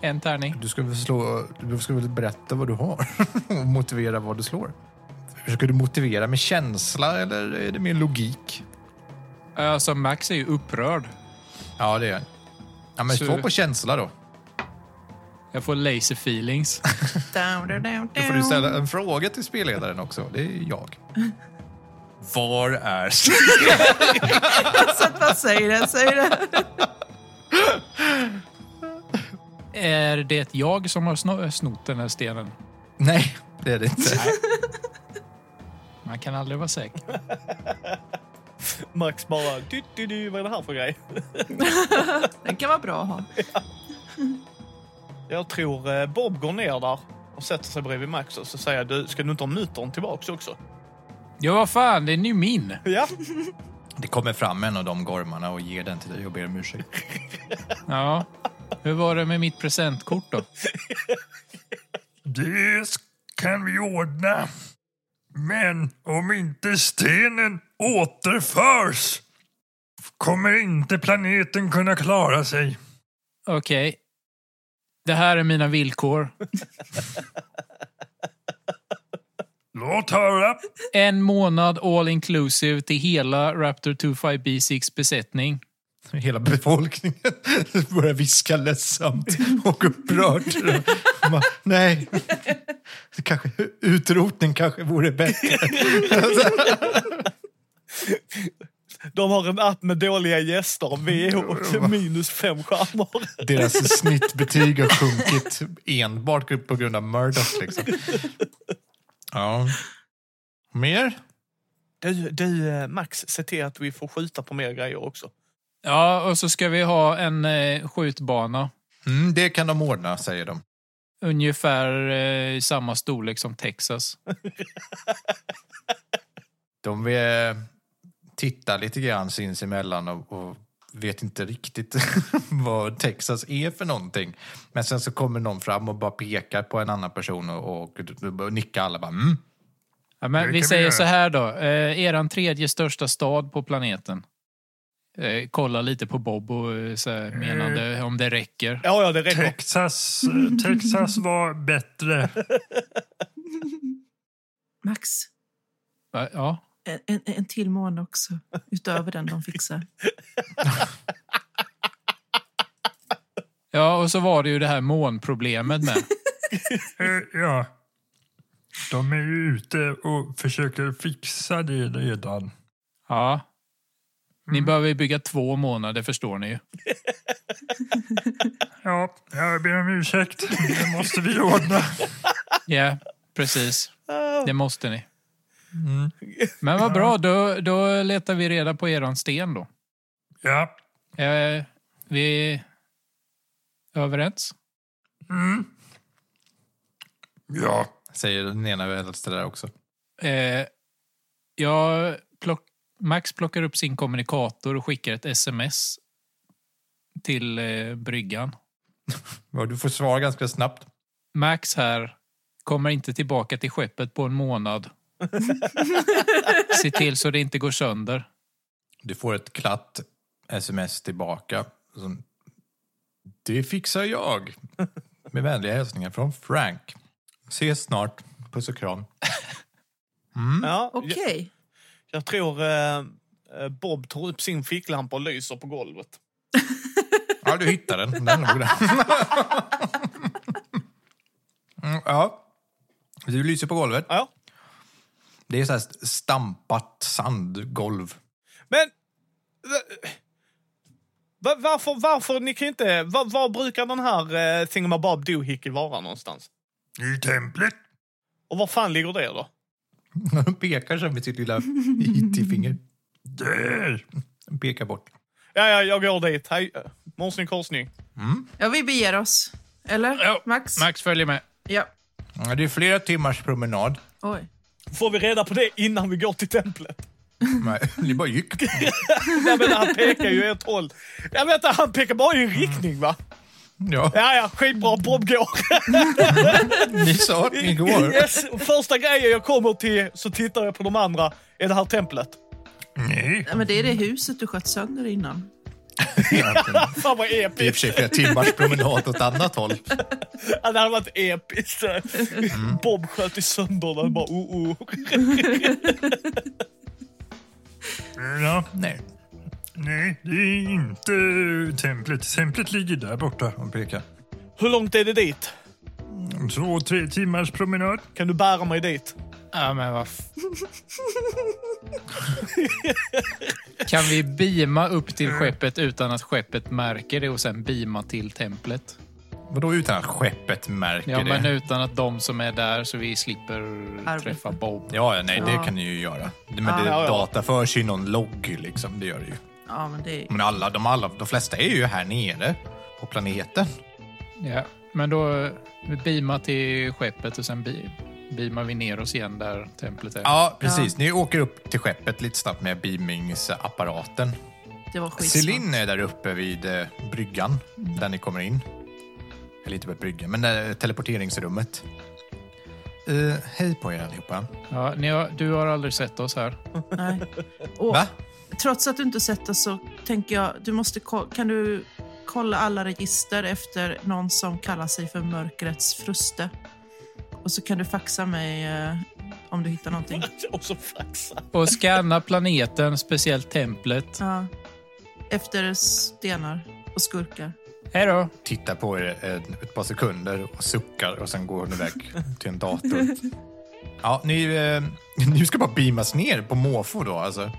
En tärning? Du ska väl, slå, du ska väl berätta vad du har och motivera vad du slår. Försöker du motivera med känsla eller är det mer logik? Alltså, Max är ju upprörd. Ja, det är Ja, men Så- slå på känsla då. Jag får laser feelings. Down, down, down, Då får du ställa en fråga till spelledaren också. Det är jag. Var är... Så att vad säger det? Säger det? Är det jag som har sno- snott den här stenen? Nej, det är det inte. Man kan aldrig vara säker. Max bara, du, du, du, vad är det här för grej? Den kan vara bra att ha. Jag tror eh, Bob går ner där och sätter sig bredvid Max och så säger du, ska du inte ha muttern tillbaks också? Ja, vad fan, den är ju min. Ja. Det kommer fram en av de gormarna och ger den till dig och ber om ursäkt. Ja. Hur var det med mitt presentkort då? Det kan vi ordna. Men om inte stenen återförs kommer inte planeten kunna klara sig. Okej. Det här är mina villkor. Låt höra. En månad all inclusive till hela Raptor 25B6 besättning. Hela befolkningen börjar viska ledsamt och upprört. Nej, kanske, utrotning kanske vore bättre. De har en app med dåliga gäster. Vi är minus fem stjärnor. Deras snittbetyg har sjunkit enbart på grund av Murdoch. Liksom. Ja. Mer? Du, du, Max, se till att vi får skjuta på mer grejer också. Ja, och så ska vi ha en eh, skjutbana. Mm, det kan de ordna, säger de. Ungefär eh, i samma storlek som Texas. De vill titta lite grann sinsemellan och, och vet inte riktigt vad Texas är för någonting. Men sen så kommer någon fram och bara pekar på en annan person och, och, och nickar alla bara mm. Ja, men vi vi säger göra. så här då. Eh, eran tredje största stad på planeten. Eh, kolla lite på Bob och eh, så här, menande om det räcker. Ja, ja, det räcker. Texas, Texas var bättre. Max, Va? Ja. en, en, en till månad också. Utöver den de fixar. ja, och så var det ju det här månproblemet med. Eh, Ja. De är ju ute och försöker fixa det redan. Ja. Ni behöver ju bygga två månader, förstår ni ju. Ja, jag ber om ursäkt. Det måste vi ordna. Ja, precis. Det måste ni. Men vad bra, då, då letar vi reda på eran sten då. Ja. Eh, vi är överens? Mm. Ja. Säger den ena äldste där också. Eh, jag plock, Max plockar upp sin kommunikator och skickar ett sms till eh, bryggan. Ja, du får svar ganska snabbt. Max här kommer inte tillbaka till skeppet på en månad. Se till så det inte går sönder. Du får ett glatt sms tillbaka. Som, det fixar jag. Med vänliga hälsningar från Frank. Ses snart. Puss och kram. Ja, jag, Okej. Jag tror eh, eh, Bob tar upp sin ficklampa och lyser på golvet. Ja, du hittade den. Den låg där. Mm, ja. Du lyser på golvet. Ja. Det är så här stampat sandgolv. Men... eh, Va, varför, varför, ni kan inte... Va, var brukar den här eh, Thingamabob Doohickey vara någonstans? I templet. Och var fan ligger det då? Han pekar så med sitt lilla IT-finger. Där. Han pekar bort. Ja, ja, jag går dit. Hej. Morsning korsning. Ja, vi beger oss. Eller? Ja, Max? Max följer med. Ja. Ja, Det är flera timmars promenad. Oj. Får vi reda på det innan vi går till templet? Nej, Ni bara gick. Nej, men han pekar ju i ett håll. Jag vet inte, han pekar bara i en riktning va? Ja, Ja, ja, skitbra. Bob går. ni sa att ni går. Yes. Första grejen jag kommer till så tittar jag på de andra. Är det här templet? Nej. Ja, men det är det huset du sköt sönder innan. Fan vad Det är i och för episkt. sig flera timmars promenad åt annat håll. Ja, det hade varit episkt. Bob sköt i sönder den. Bara, oh, oh. Ja, Nej, nej, det är inte templet. Templet ligger där borta. han pekar. Hur långt är det dit? Två, tre timmars promenad. Kan du bära mig dit? Ja, men vad... f- kan vi beama upp till skeppet utan att skeppet märker det och sen beama till templet? Vadå utan att skeppet märker Ja, det? men utan att de som är där så vi slipper Arbete. träffa Bob. Ja, ja, nej, det Ja. kan ni ju göra. Men det Ja, ja. dataförs ju någon logg, liksom. Det gör det ju. Ja, men det. Men alla, de, alla, de flesta är ju här nere på planeten. Ja, men då vi beamar till skeppet och sen be- beamar vi ner oss igen där templet är. Ja, precis. Ni åker upp till skeppet lite snabbt med beamingsapparaten. Det var. Celine är där uppe vid eh, bryggan, där ni kommer in. Eller inte på bryggan, men eh, teleporteringsrummet. Eh, hej på er allihopa. Ja, ni har, du har aldrig sett oss här. Nej. Och Va? Trots att du inte sett det så tänker jag, du måste, kan du kolla alla register efter någon som kallar sig för Mörkrets Fruste? Och så kan du faxa mig eh, om du hittar någonting. Och så faxa. Och scanna planeten, speciellt templet. Ja. Efter stenar och skurkar. Hej då! Tittar på er eh, ett par sekunder och suckar och sen går hon iväg till en dator. Ja, ni, eh, ni ska bara beamas ner på måfå då alltså?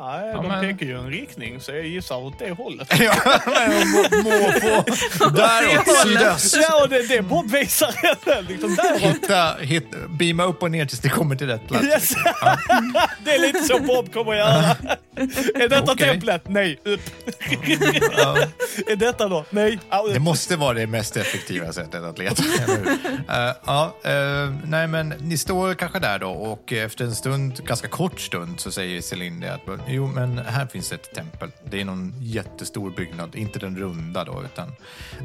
Nej, Ja, de men- pekar ju en riktning så jag gissar åt det hållet. Ja, må- däråt, sydöst. Ja, och det är det Bob visar henne. Liksom. Hitta, hitta, beama upp och ner tills ni kommer till rätt plats. Yes. Det är lite så Bob kommer att göra. Är detta Okej. templet? Nej, upp. Ja. Är detta då? Nej, ja, Det måste vara det mest effektiva sättet att leta. Eh, ja, eh, nej, men ni står kanske där då och efter en stund, ganska kort stund, så säger Celine det att jo, men här finns ett tempel. Det är någon jättestor byggnad, inte den runda då, utan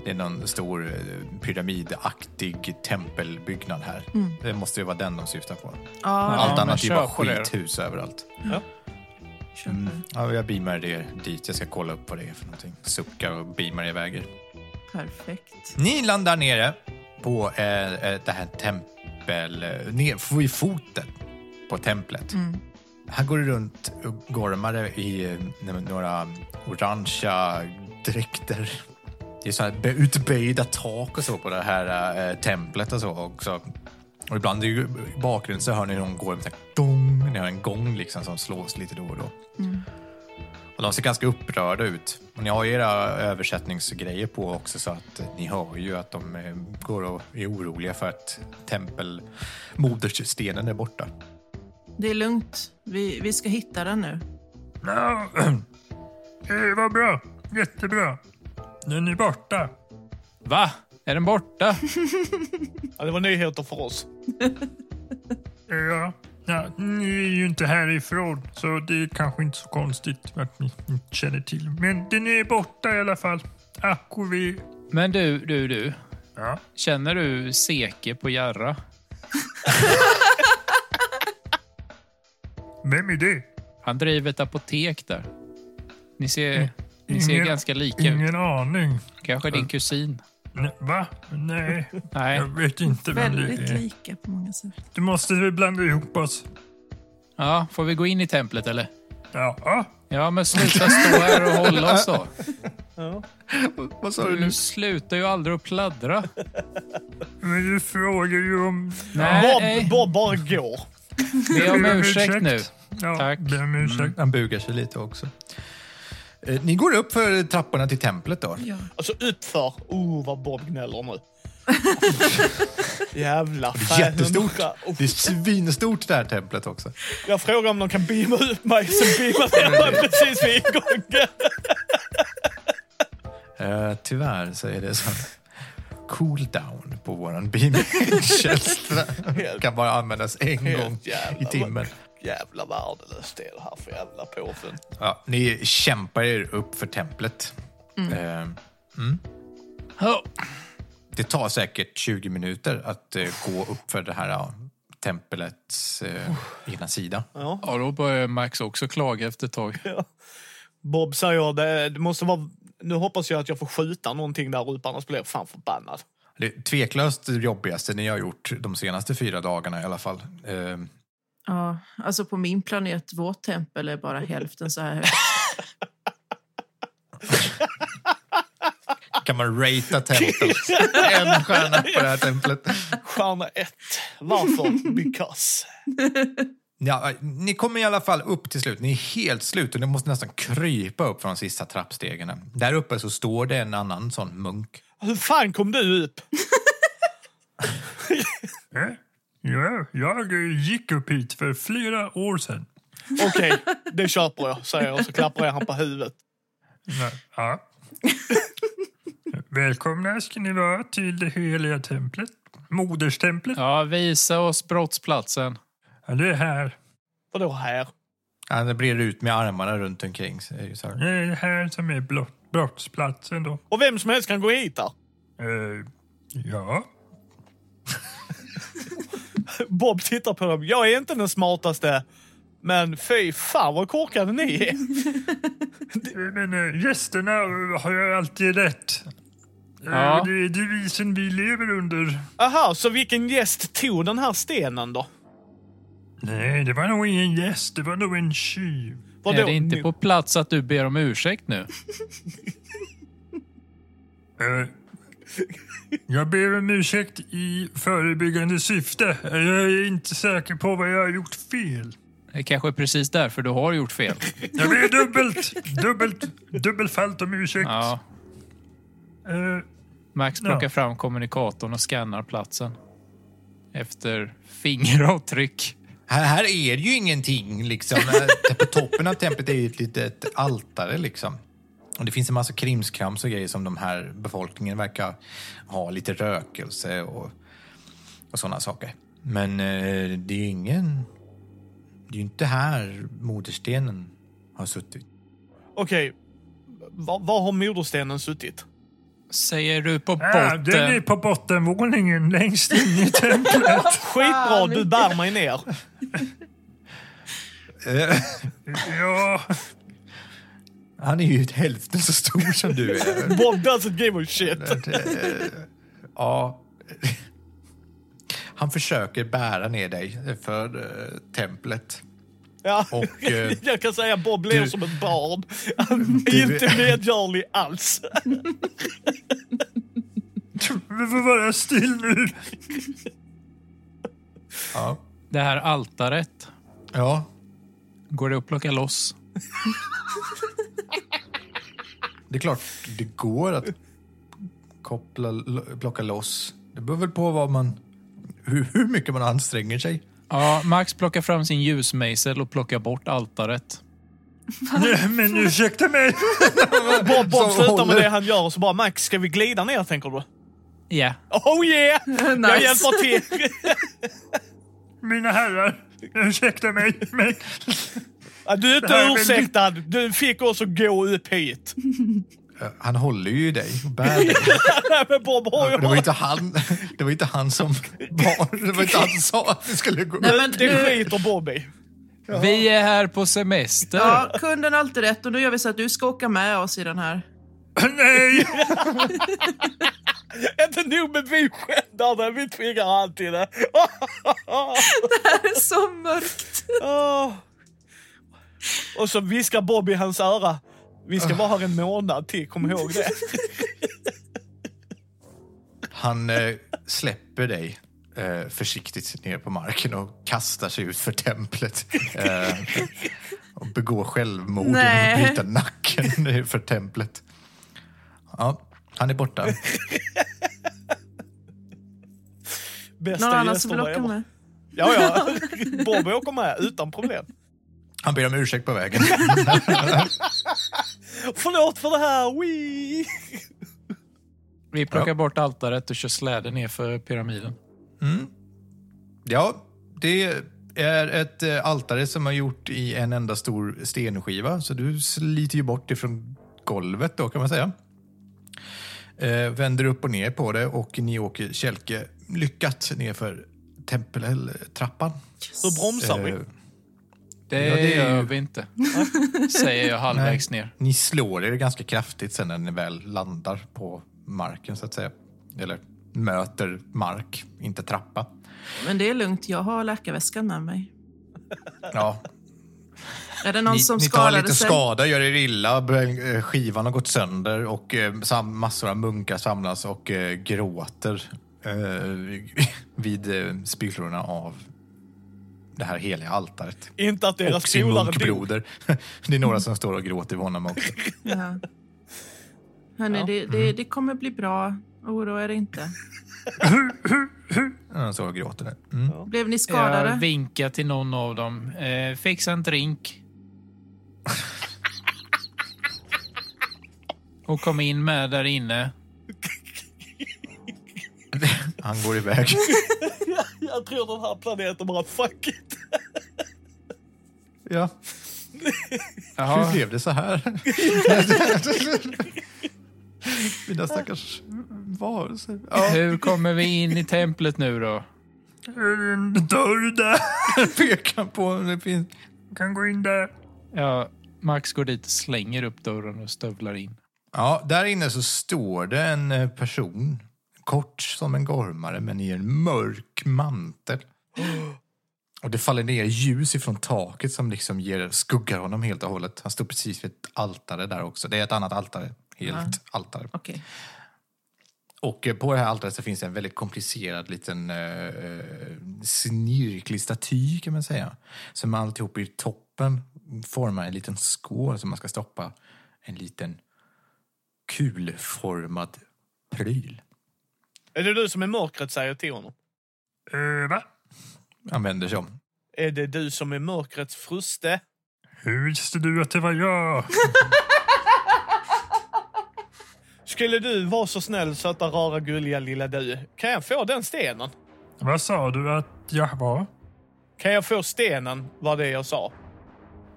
det är någon stor eh, pyramidaktig tempelbyggnad här. Det måste ju vara den de syftar på. Ja, Allt men annat är ju bara på det skithus överallt. köper. Ja, jag beamar er dit. Jag ska kolla upp vad det är för någonting. Suckar och beamar iväg er. Perfekt. Ni landar nere på eh, eh, det här tempel... Eh, ner, vid foten på templet. Här går det runt gormare i eh, några orangea dräkter. Det är så här utböjda tak och så på det här eh, templet och så också. Och ibland i bakgrunden så hör ni någon gå med dong. Ni hör en gång liksom som slås lite då och då. Och de ser ganska upprörda ut. Och ni har era översättningsgrejer på också så att eh, ni hör ju att de går och är oroliga för att tempelmodersstenen är borta. Det är lugnt. Vi, vi ska hitta den nu. Ja, det var bra. Jättebra. Den är borta. Va? Är den borta? Ja, det var nyheter för oss. Ja. ja, ni är ju inte härifrån, så det är kanske inte så konstigt att ni inte känner till. Men den är borta i alla fall. Ack och ve. Men du, du, du. Ja. Känner du Seke på Jarra? Vem är det? Han driver ett apotek där. Ni ser, ni ser Ingen- ganska lika ut. Ingen aning. Kanske din kusin. Va? Nej, Nej. jag vet inte vem Väldigt det är. lika på många sätt. Du måste väl blanda ihop oss. Ja, får vi gå in i templet eller? Ja, ja. Ja, men sluta stå här och hålla oss då. Vad sa Du slutar ju aldrig att pladdra. men du frågar ju om... Nej, Bob, Bob bara går. Be om ursäkt nu. Ja, Tack. Ber om ursäkt. Han bugar sig lite också. Eh, Ni går upp för trapporna till templet då. Ja. Alltså utför. Oh, vad Bob gnäller nu. Jävla fan. Jättestort. Oh, Det är svinstort det här templet också. Jag frågar om de kan beama ut mig, så beamar de mig precis vid ingången. Eh, tyvärr så är det så cooldown på våran beamingtjänst. kan bara användas en gång Helt jävla, i timmen. Jävla värdelöst det är det här för jävla påfund. Ja, ni kämpar er upp för templet. Eh, mm. Ja. Det tar säkert 20 minuter att eh, gå upp för det här ja, tempelets eh, ena sida. Ja. ja, då börjar Max också klaga efter ett tag. Bob säger det, det måste vara... Nu hoppas jag att jag får skjuta någonting där uppe, annars blir jag fan förbannad. Det är tveklöst det jobbigaste ni har gjort de senaste fyra dagarna i alla fall. Eh, Ja, alltså på min planet, vårt tempel är bara hälften så här högt. kan man ratea templet? en stjärna på det här templet. Stjärna ett. Varför? Because. Ja, ni kommer i alla fall upp till slut. Ni är helt slut och ni måste nästan krypa upp från de sista trappstegen. Där uppe så står det en annan sån munk. Hur fan kom du upp? Eh? Ja, jag eh, gick upp hit för flera år sedan. Okej, det köper jag, säger jag och så klappar jag han på huvudet. Ja. ja. Välkomna ska ni vara till det heliga templet. Moderstemplet. Ja, visa oss brottsplatsen. Ja, det är här. Vadå här? Han brer ut med armarna runt omkring sig. Så här. Det är här som är blott- brottsplatsen då. Och vem som helst kan gå hit där. Eh, ja. Bob tittar på dem. Jag är inte den smartaste. Men fy fan vad korkade ni är. Men äh, gästerna har ju alltid rätt. Eh, Ja. Det är devisen vi lever under. Aha, så vilken gäst tog den här stenen då? Nej, det var nog ingen gäst. Det var nog en tjuv. Vadå? Är det inte på plats att du ber om ursäkt nu? Eh, jag ber om ursäkt i förebyggande syfte. Jag är inte säker på vad jag har gjort fel. Det är kanske precis därför du har gjort fel. Jag ber dubbelt, dubbelt, dubbelfallt om ursäkt. Ja, Eh, Max Ja. plockar fram kommunikatorn och skannar platsen. Efter fingeravtryck. Här, här är det ju ingenting liksom. På toppen av templet är ju ett litet altare liksom. Och det finns en massa krimskrams och grejer som de här befolkningen verkar ha. Lite rökelse och, och sådana saker. Men eh, det är ju ingen... Det är ju inte här moderstenen har suttit. Okej, var, var har moderstenen suttit? Säger du på äh, den är botten? på bottenvåningen längst in i templet. Skitbra, du bär mig ner. Eh, Ja, han är ju hälften så stor som du är. Bob doesn't give a shit. Eh, ja. Han försöker bära ner dig för eh, templet. Ja. Och, eh, jag kan säga Bob ler du- som ett barn. Inte medgörlig alls. vi får vara still nu. Ja. Det här altaret, ja. går det att plocka loss? Det är klart det går att koppla, lo- plocka loss. Det beror väl på vad man, hur, hur mycket man anstränger sig. Ja, Max plockar fram sin ljusmejsel och plockar bort altaret. Nej, Men ursäkta mig. Bob, slutar med det han gör och så bara Max, ska vi glida ner tänker du? Ja, Oh yeah! Jag Nice. hjälper till. Mina herrar, ursäkta mig. Men Du är inte ursäktad. Du fick också gå upp hit. Eh, Han håller ju dig och bär dig. Nej, men Bob har ju... Det var inte han, det var inte han som var, det var inte han som sa att vi skulle gå. Nej, men Det skiter Bob i. vi är här på semester. ja, kunden har alltid rätt och nu gör vi så att du ska åka med oss i den här. nej. Inte nog med vi skändar vi tvingar alltid det. Det är så mörkt. Och så viskar Bob i hans öra. Vi ska vara här en månad till, kom ihåg det. Han eh, släpper dig eh, försiktigt ner på marken och kastar sig ut för templet. Eh, och begår självmord genom att bryta nacken för templet. Ja, han är borta. Bästa Någon annan som vill åka med? Ja, ja. Bob åker med utan problem. Han ber om ursäkt på vägen. Förlåt för det här, wee. Vi plockar Ja. bort altaret och kör släden ner för pyramiden. Ja, det är ett eh, altare som har gjort i en enda stor stenskiva. Så du sliter ju bort ifrån golvet då kan man säga. Eh, vänder upp och ner på det och ni åker kälke lyckat ner för tempeltrappan. Hur bromsar vi? Eh, Det, Ja, det är gör ju- vi inte. Säger jag halvvägs ner. Ni slår er ganska kraftigt sen när ni väl landar på marken så att säga. Eller möter mark, inte trappa. Men det är lugnt, jag har läkarväskan med mig. Ja, Är det någon ni, som ni tar lite sig? skada, gör er illa, eh, skivan har gått sönder och eh, massor av munkar samlas och eh, gråter vid spillrorna av det här heliga altaret. Inte att deras Och sin munkbroder. Det är några som står och gråter vid honom också. Ja. Hörni, Ja. det, det, det kommer bli bra. Oroa er inte. Han står och gråter. där. Mm. Blev ni Jag skadade? vinkar till någon av dem. Eh, fixa en drink. Och kom in med där inne. Han går iväg. Jag tror den här planeten bara fuck it. Ja. Jaha, Hur blev det så här? Mina stackars varelser. Ja, hur kommer vi in i templet nu då? En dörr där? pekar på det finns. Kan gå in där. Ja, Max går dit slänger upp dörren och stövlar in. Ja, där inne så står det en eh, person. Kort som en gormare, men i en mörk mantel. Och det faller ner ljus ifrån taket som liksom ger, skuggar honom helt och hållet. Han står precis vid ett altare där också. Det är ett annat altare. Helt altare. Okej. Och eh, på det här altaret så finns det en väldigt komplicerad liten eh, eh, snirklig staty kan man säga. Som alltihop i toppen formar en liten skål som man ska stoppa en liten kulformad pryl. Är det du som är mörkret säger till honom? Uh, va? Han vänder sig om. Är det du som är mörkrets fruste? Hur visste du att det var jag? Skulle du vara så snäll, söta, rara, gulliga lilla du? Kan jag få den stenen? Vad sa du att jag var? Kan jag få stenen, var det jag sa.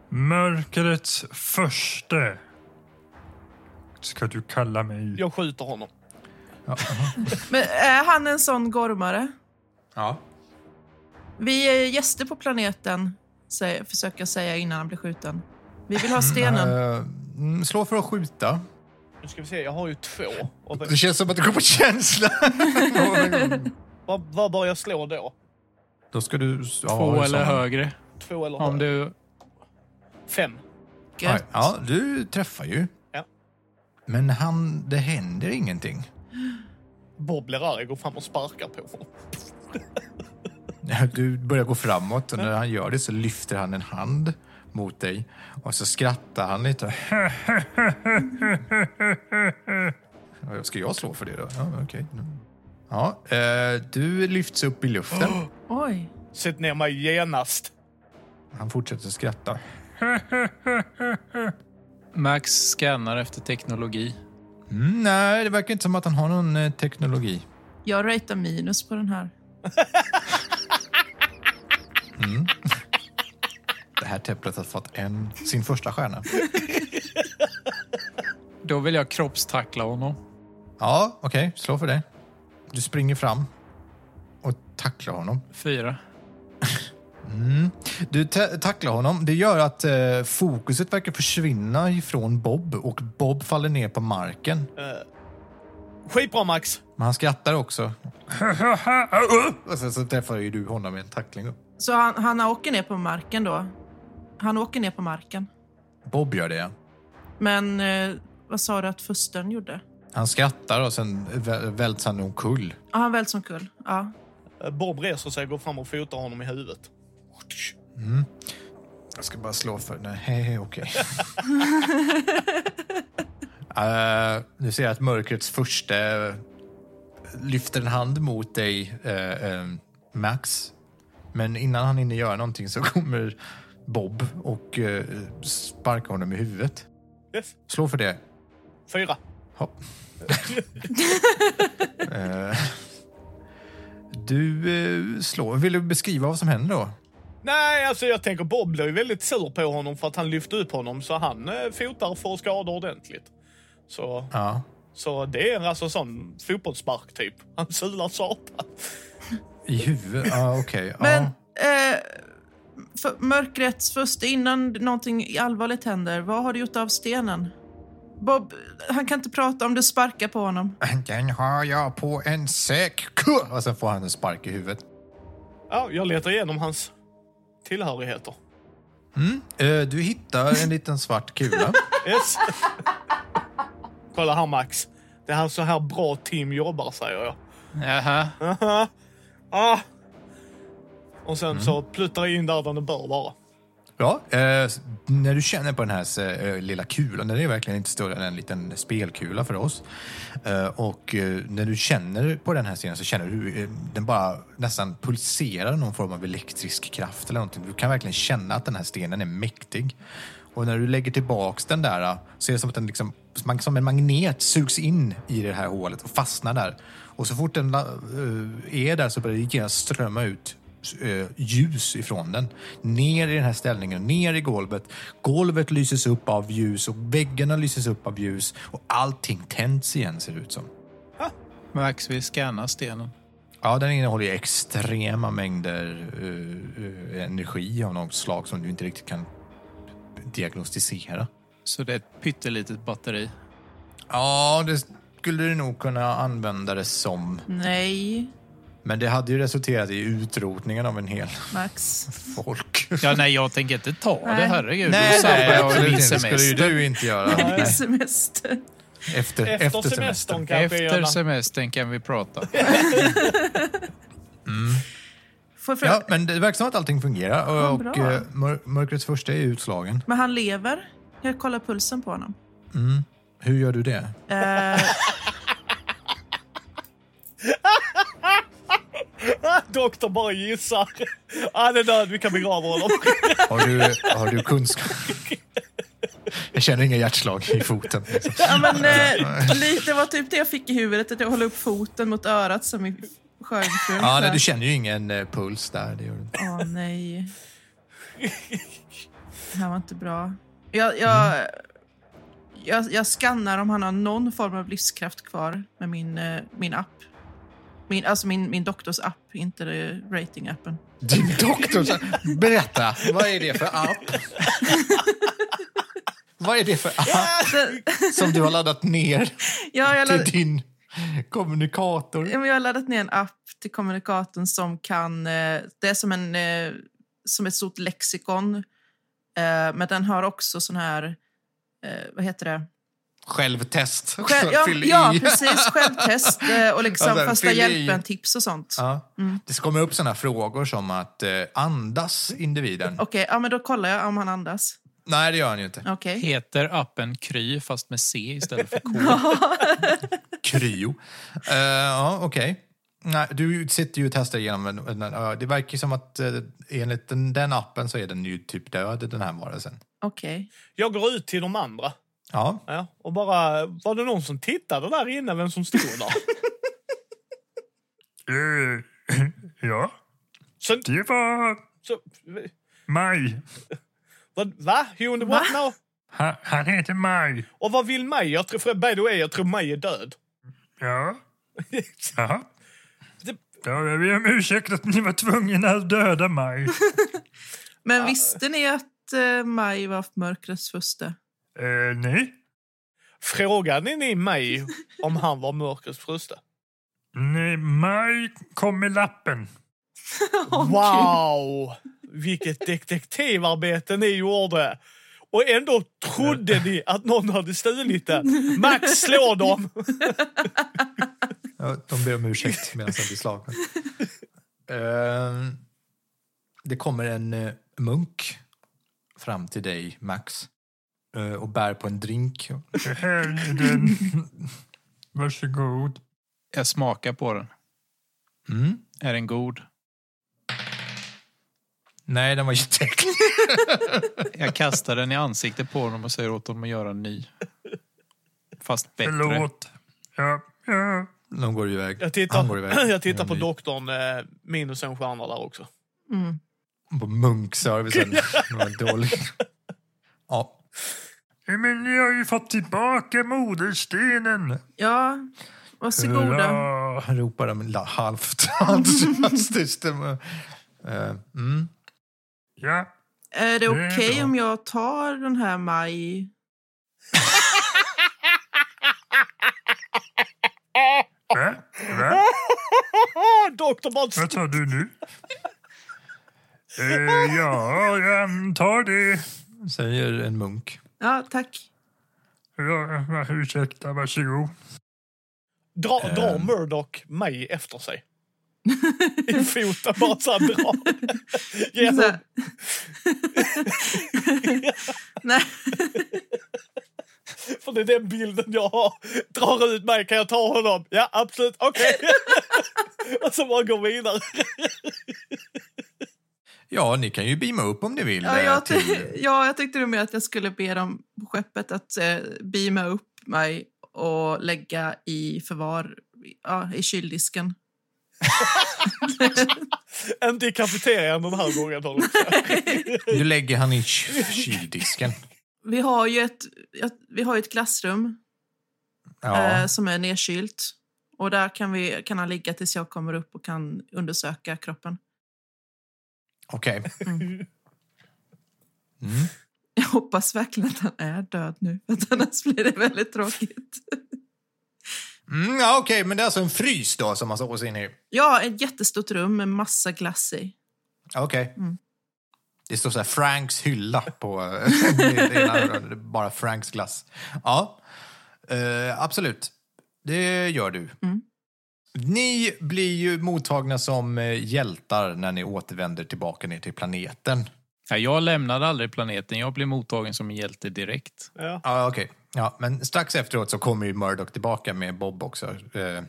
Mörkrets förste. Ska du kalla mig? Jag skjuter honom. Men är han en sån gormare? Ja. Vi är gäster på planeten, säger, försöker jag säga innan han blir skjuten. Vi vill ha stenen. Eh, mm, slå för att skjuta. Nu ska vi se, jag har ju två. Det känns som att det går på känsla. vad, vad bör jag slå då? Då ska du... Ja, Två eller högre. Två eller Om högre? du... Fem. Ja, ja, du träffar ju. Ja. Men han, det händer ingenting. Bob blir arg, går fram och sparkar på honom. Du börjar gå framåt och när han gör det så lyfter han en hand mot dig och så skrattar han lite. Ska jag slå för det då? Ja, okej. Ja, eh, du lyfts upp i luften. Oj. Sätt ner mig genast. Han fortsätter skratta. Max scannar efter teknologi. Mm, nej, det verkar inte som att han har någon eh, teknologi. Jag ratear minus på den här. Det här templet har fått en, sin första stjärna. Då vill jag kroppstackla honom. Ja, okej. slå för det. Du springer fram och tacklar honom. Fyra. Du ta- tacklar honom. Det gör att eh, fokuset verkar försvinna ifrån Bob och Bob faller ner på marken. Skitbra Max. Men han skrattar också. och sen så träffar ju du honom med en tackling. Så han, han åker ner på marken då? Han åker ner på marken. Bob gör det, ja. Men eh, vad sa du att fustern gjorde? Han skrattar och sen vä- välts han omkull. Ja, han vält som kull. Ja. Eh, Bob reser sig, går fram och fotar honom i huvudet. Jag ska bara slå för... Nej, hej, okej. Eh, du ser att mörkrets första eh, lyfter en hand mot dig, eh, eh, Max. Men innan han hinner göra någonting så kommer Bob och uh, sparkar honom i huvudet. Yes. Slå för det. Fyra. Eh, du uh, slår. Vill du beskriva vad som händer då? Nej, alltså jag tänker Bob blev väldigt sur på honom för att han lyfte upp honom så han eh, fotar för att skada ordentligt. Så, Ja. Så det är en alltså sån fotbollsspark typ. Han sular satan. I huvudet? Ja, okej. Ja. Men eh, för mörkrets första, innan någonting allvarligt händer, vad har du gjort av stenen? Bob, han kan inte prata om du sparkar på honom. Den har jag på en säck. Och sen får han en spark i huvudet. Ja, jag letar igenom hans tillhörigheter. Eh, Du hittar en liten svart kula. Yes. Kolla här Max. Det är här så här bra team jobbar säger jag. Jaha. Aha. ah. Och sen så pluttar jag in där den bör vara. Ja, eh, när du känner på den här eh, lilla kulan, den är verkligen inte större än en liten spelkula för oss. Eh, och eh, när du känner på den här stenen så känner du hur eh, den bara nästan pulserar någon form av elektrisk kraft eller någonting. Du kan verkligen känna att den här stenen är mäktig. Och när du lägger tillbaks den där eh, så är det som att den liksom, som en magnet sugs in i det här hålet och fastnar där. Och så fort den eh, är där så börjar det genast strömma ut ljus ifrån den. Ner i den här ställningen, ner i golvet. Golvet lyses upp av ljus och väggarna lyses upp av ljus och allting tänds igen ser det ut som. Max vill scanna stenen. Ja, den innehåller ju extrema mängder eh, eh, energi av något slag som du inte riktigt kan diagnostisera. Så det är ett pyttelitet batteri. Ja, det skulle du nog kunna använda det som. Nej, Men det hade ju resulterat i utrotningen av en hel Max. folk. Ja, nej, jag tänker inte ta det. Nej. Herregud. Nej, nej, jag inte. Det skulle ju du inte göra. Det är semester. Efter, Efter, efter semestern Efter jag... semestern kan vi prata. Jag fråga? Ja, men det verkar som att allting fungerar. Och, Ja, och eh, mör, mörkrets första är utslagen. Men han lever. Jag kollar pulsen på honom. Hur gör du det? Doktor bara gissar. Han är död, vi kan begrava honom. Har du, har du kunskap? Jag känner inga hjärtslag i foten. Liksom. ja, men, eh, li- det var typ det jag fick i huvudet, att jag håller upp foten mot örat som i skördefrun. Ja, nej, du känner ju ingen eh, puls där. Det gör du inte. Åh nej. Det här var inte bra. Jag, jag, jag, jag skannar om han har någon form av livskraft kvar med min, eh, min app. Min, alltså min, min doktors app, inte ratingappen. Din doktor, så- berätta. Vad är det för app? Vad är det för app Så, som du har laddat ner ja, jag, till ladd, din kommunikator? ja, jag har laddat ner en app till kommunikatorn som kan... Eh, det är som, en, eh, som ett stort lexikon. Eh, men den har också sån här... Vad heter det? Självtest. Själv, ja, ja, precis. Självtest eh, och liksom Alltså, första hjälpen-tips och sånt. Ja. Det kommer upp såna frågor som att eh, andas individen? Okej, ja, men då kollar jag om han andas. Nej, det gör han ju inte. Okej. Heter appen Kry fast med C istället för K? Kryo. Ja, okej. Nej, du sitter ju och testar igenom en, en, ja, Det verkar som att uh, enligt den, den appen så är den ju typ död, den här varelsen. Okej. Jag går ut till de andra. Ja, Ja, och bara, var det någon som tittade där inne vem som stod där? Eh, ja, Så, det var så, Maj. vad, va? Who the what now? Han, han heter Maj. Och vad vill Maj? Jag tror, för by the way, jag tror Maj är död. Ja. Jaha. Det- Då jag ber om ursäkt att ni var tvungna att döda Maj. Men visste ni att eh, Maj var mörkrets första? Eh, nej. Frågade ni mig om han var mörkrets första? Nej, Maj kom med lappen. Wow! Vilket detektivarbete ni gjorde! Och ändå trodde ni att någon hade stulit den. Max, slå dem! Ja, de ber om ursäkt medan de blir slagna. Ehm, det kommer en eh, munk fram till dig, Max, och bär på en drink. Det här är den. Varsågod. Jag smakar på den. Mm. Är den god? Nej, den var jätteäcklig. Jag kastar den i ansiktet på honom och säger åt honom att göra en ny. Fast bättre. Förlåt. Ja, ja. De går iväg. Jag Han tittar, går iväg. jag tittar på En ny. doktorn, eh, minus en stjärna där också. Mm. På munkservicen. Det var dåligt. Ja. Men ni har ju fått tillbaka moderstenen. Ja, varsågoda. Hurra. Ropar de halvt entusiastiskt. Eh, mm. Ja, Är det okej bra. om jag tar den här Maj? va? Va? Dr. Bots. Vad tar du nu? Eh, ja, jag tar det. Säger en munk. Ja, tack. Ja, ursäkta, varsågod. Dra, drar Ehm. Murdoch mig efter sig. I foten bara så här drar. Ge Så honom- här. Nej, För det är den bilden jag har. Drar ut mig, kan jag ta honom? Ja, absolut, okej. Och så bara gå vidare. Ja, ni kan ju beama upp om ni vill. ja, eh, jag, ty- till... ja, jag tyckte med att jag skulle be dem på skeppet att eh, beama upp mig och lägga i förvar ja, i kyldisken. Inte i kafeterian den här gången. Du lägger han i ky- kyldisken. Vi har ju ett, vi har ett klassrum Ja. eh, som är nedkylt. Och där kan, vi, kan han ligga tills jag kommer upp och kan undersöka kroppen. Okej. Mm. Mm. Jag hoppas verkligen att han är död nu, för annars blir det väldigt tråkigt. Mm, ja, Okej, men det är alltså en frys då som man sover sig in i? Ja, ett jättestort rum med massa glass i. Okej. Mm. Det står så här Franks hylla på... eh, ena, bara Franks glass. Ja, eh, absolut. Det gör du. Mm. Ni blir ju mottagna som eh, hjältar när ni återvänder tillbaka ner till planeten. Ja, jag lämnade aldrig planeten. Jag blev mottagen som en hjälte direkt. Ja. Ja, okej. Ja, men strax efteråt så kommer ju Murdoch tillbaka med Bob också. Eh,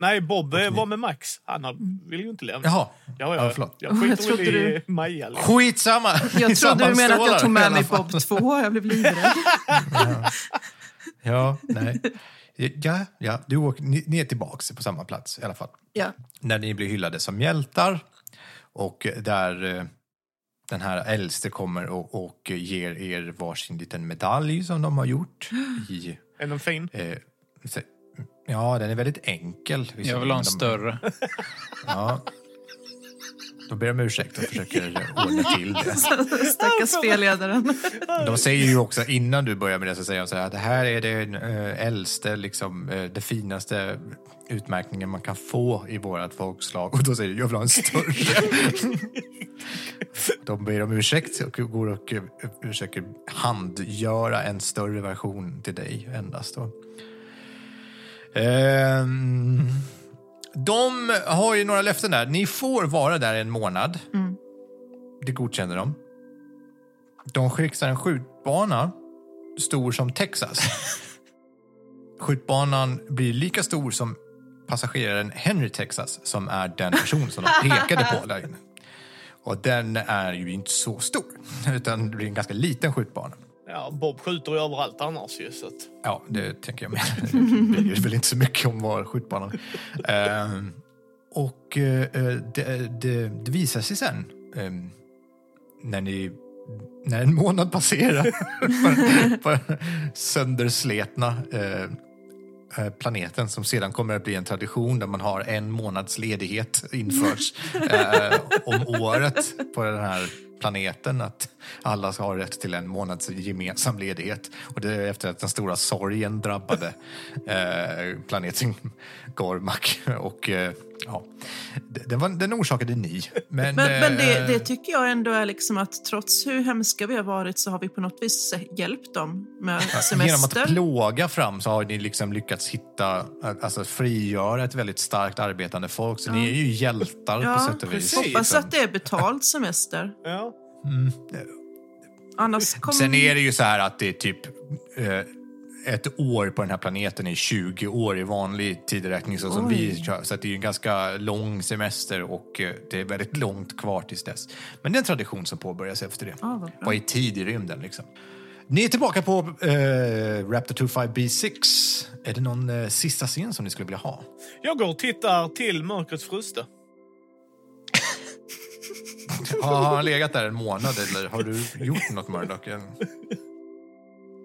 Nej, Bob eh, var med Max. Han har- vill ju inte lämna. jaha. Ja, Ja, ja. förlåt. Jag skiter väl i du- Maja. liksom. Skitsamma! Jag trodde du menade att jag tog med mig Bob fall. 2. Jag blev livrädd. Ja, nej. Ja, ja, du åker, ni, ni är tillbaka på samma plats i alla fall. Ja. När ni blir hyllade som hjältar och där eh, den här äldste kommer och, och ger er varsin liten medalj som de har gjort. I, Är den fin? eh, ja, den är väldigt enkel. Jag vill ha en De- större. Ja. Då ber de om ursäkt och försöker ordna till det. Stackars spelledaren. De säger ju också innan du börjar med det så säger de så här att det här är den äh, äldste, liksom, äh, det finaste utmärkningen man kan få i vårt folkslag. Och då säger du jag vill ha en större. de ber om ursäkt och går och eh, försöker handgöra en större version till dig endast. Då. Ehm, de har ju några löften där. Ni får vara där en månad. Mm. Det godkänner de. De fixar en skjutbana stor som Texas. Skjutbanan blir lika stor som passageraren Henry Texas som är den person som de pekade på där inne. Och den är ju inte så stor, utan det blir en ganska liten skjutbana. Ja, Bob skjuter ju överallt annars ju. Så att... Ja, det tänker jag med. Det blir väl inte så mycket om var skjutbanan. Ehm, och eh, eh, det, det, det visar sig sen ehm, när ni när en månad passerar på, på den söndersletna eh, eh, planeten som sedan kommer att bli en tradition där man har en månads ledighet införs eh, om året på den här planeten. Att alla har rätt till en månads gemensam ledighet. Och det är efter att den stora sorgen drabbade eh, planeten Gormak. Och eh, ja, den, var, den orsakade ni. Men, Men, men det, eh, det tycker jag ändå är liksom att trots hur hemska vi har varit så har vi på något vis hjälpt dem med Genom semester. att plåga fram så har ni liksom lyckats hitta, alltså frigöra ett väldigt starkt arbetande folk. Så ni är ju hjältar Ja, på sätt och vis. Hoppas att det är betald semester. Ja. Annars kommer... Sen är det ju så här att det är typ eh, ett år på den här planeten är 20 år i vanlig tideräkning så som Oj. vi kör. Så att det är en ganska lång semester och eh, det är väldigt långt kvar tills dess. Men det är en tradition som påbörjas efter det. Ja, vad. Vad i tid i rymden liksom. Ni är tillbaka på eh, Raptor 25B6. Är det någon eh, sista scen som ni skulle vilja ha? Jag går och tittar till Mörkrets fruste. Har han legat där en månad eller har du gjort något Murdoch?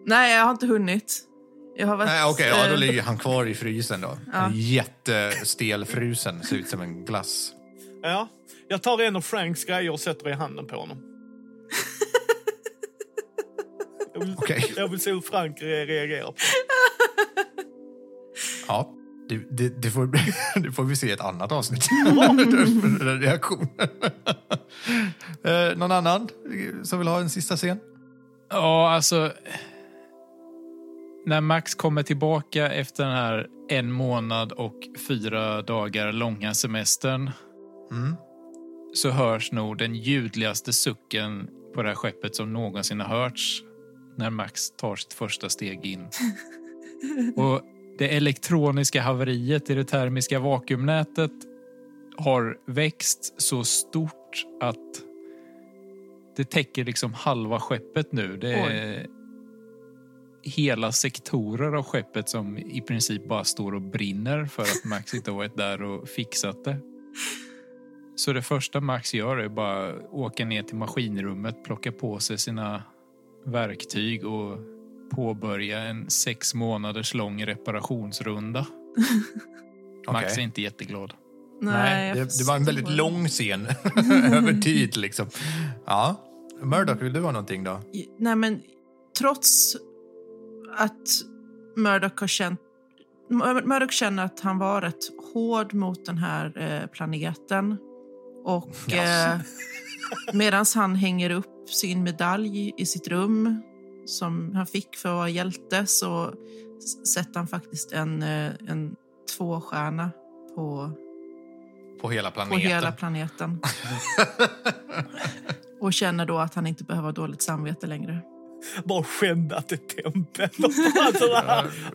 Nej, jag har inte hunnit. Jag har varit, Nej, okej, ja, då eh, ligger han kvar i frysen då. Ja. Jättestel frusen, ser ut som en glass. Ja. Jag tar en av Franks grejer och sätter i handen på honom. Jag vill, Okej. jag vill se hur Frank re- reagerar. på Ja, det, det, det, får, det får vi se i ett annat avsnitt. Den reaktionen. eh, någon annan som vill ha en sista scen? Ja, alltså... När Max kommer tillbaka efter den här en månad och fyra dagar långa semestern Mm. så hörs nog den ljudligaste sucken på det här skeppet som någonsin har hörts när Max tar sitt första steg in. Och det elektroniska haveriet i det termiska vakuumnätet har växt så stort att det täcker liksom halva skeppet nu. Det är hela sektorer av skeppet som i princip bara står och brinner för att Max inte har varit där och fixat det. Så det första Max gör är bara åka ner till maskinrummet, plocka på sig sina verktyg och påbörja en sex månaders lång reparationsrunda. Max Okej. är inte jätteglad. Nej, det, det var en väldigt lång scen över tid liksom. Ja. Murdoch, vill du ha någonting då? Nej, men trots att Murdoch har känt Mur- Murdoch känner att han var rätt hård mot den här eh, planeten. Och eh, medan han hänger upp sin medalj i sitt rum som han fick för att vara hjälte så sätter han faktiskt en, eh, en tvåstjärna på, På hela på planeten? hela planeten. och känner då att han inte behöver dåligt samvete längre. Bara skändat ett tempel. Alltså,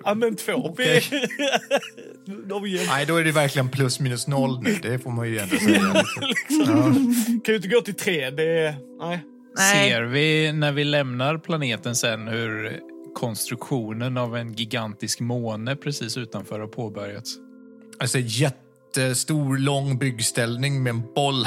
ja, men två. Hjälpt. Nej, då är det verkligen plus minus noll nu. Det får man ju ändå säga. Liksom. Ja. kan ju inte gå till tre. Det är... Nej. Nej. Ser vi när vi lämnar planeten sen hur konstruktionen av en gigantisk måne precis utanför har påbörjats? Alltså jättestor, lång byggställning med en boll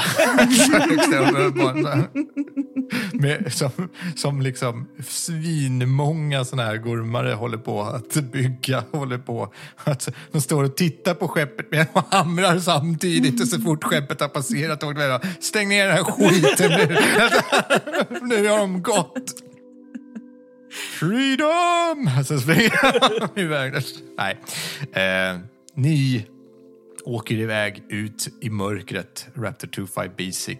med, som, som liksom svinmånga såna här gormare håller på att bygga. Håller på att, de står och tittar på skeppet med och hamrar samtidigt och så fort skeppet har passerat och de stäng ner den här skiten nu. nu har de gått. Freedom! Så springer de iväg. Nej. Eh, ni åker iväg ut i mörkret, Raptor 25B6,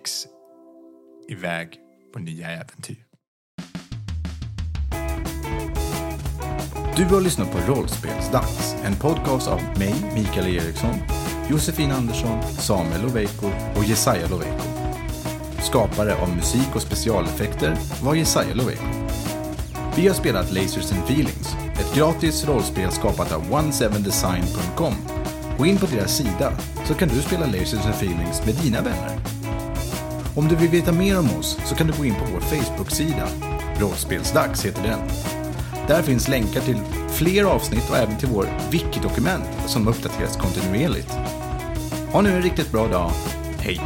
iväg på nya äventyr. Du har lyssnat på Rollspelsdags, en podcast av mig, Mikael Eriksson, Josefin Andersson, Samuel Loveiko och Jesaja Loveiko. Skapare av musik och specialeffekter var Jesaja Loveiko. Vi har spelat Lasers and Feelings, ett gratis rollspel skapat av 17design.com. Gå in på deras sida så kan du spela Lasers and Feelings med dina vänner. Om du vill veta mer om oss så kan du gå in på vår Facebook-sida. Rollspelsdags heter den. Där finns länkar till fler avsnitt och även till vår wiki-dokument som uppdateras kontinuerligt. Ha nu en riktigt bra dag. Hej!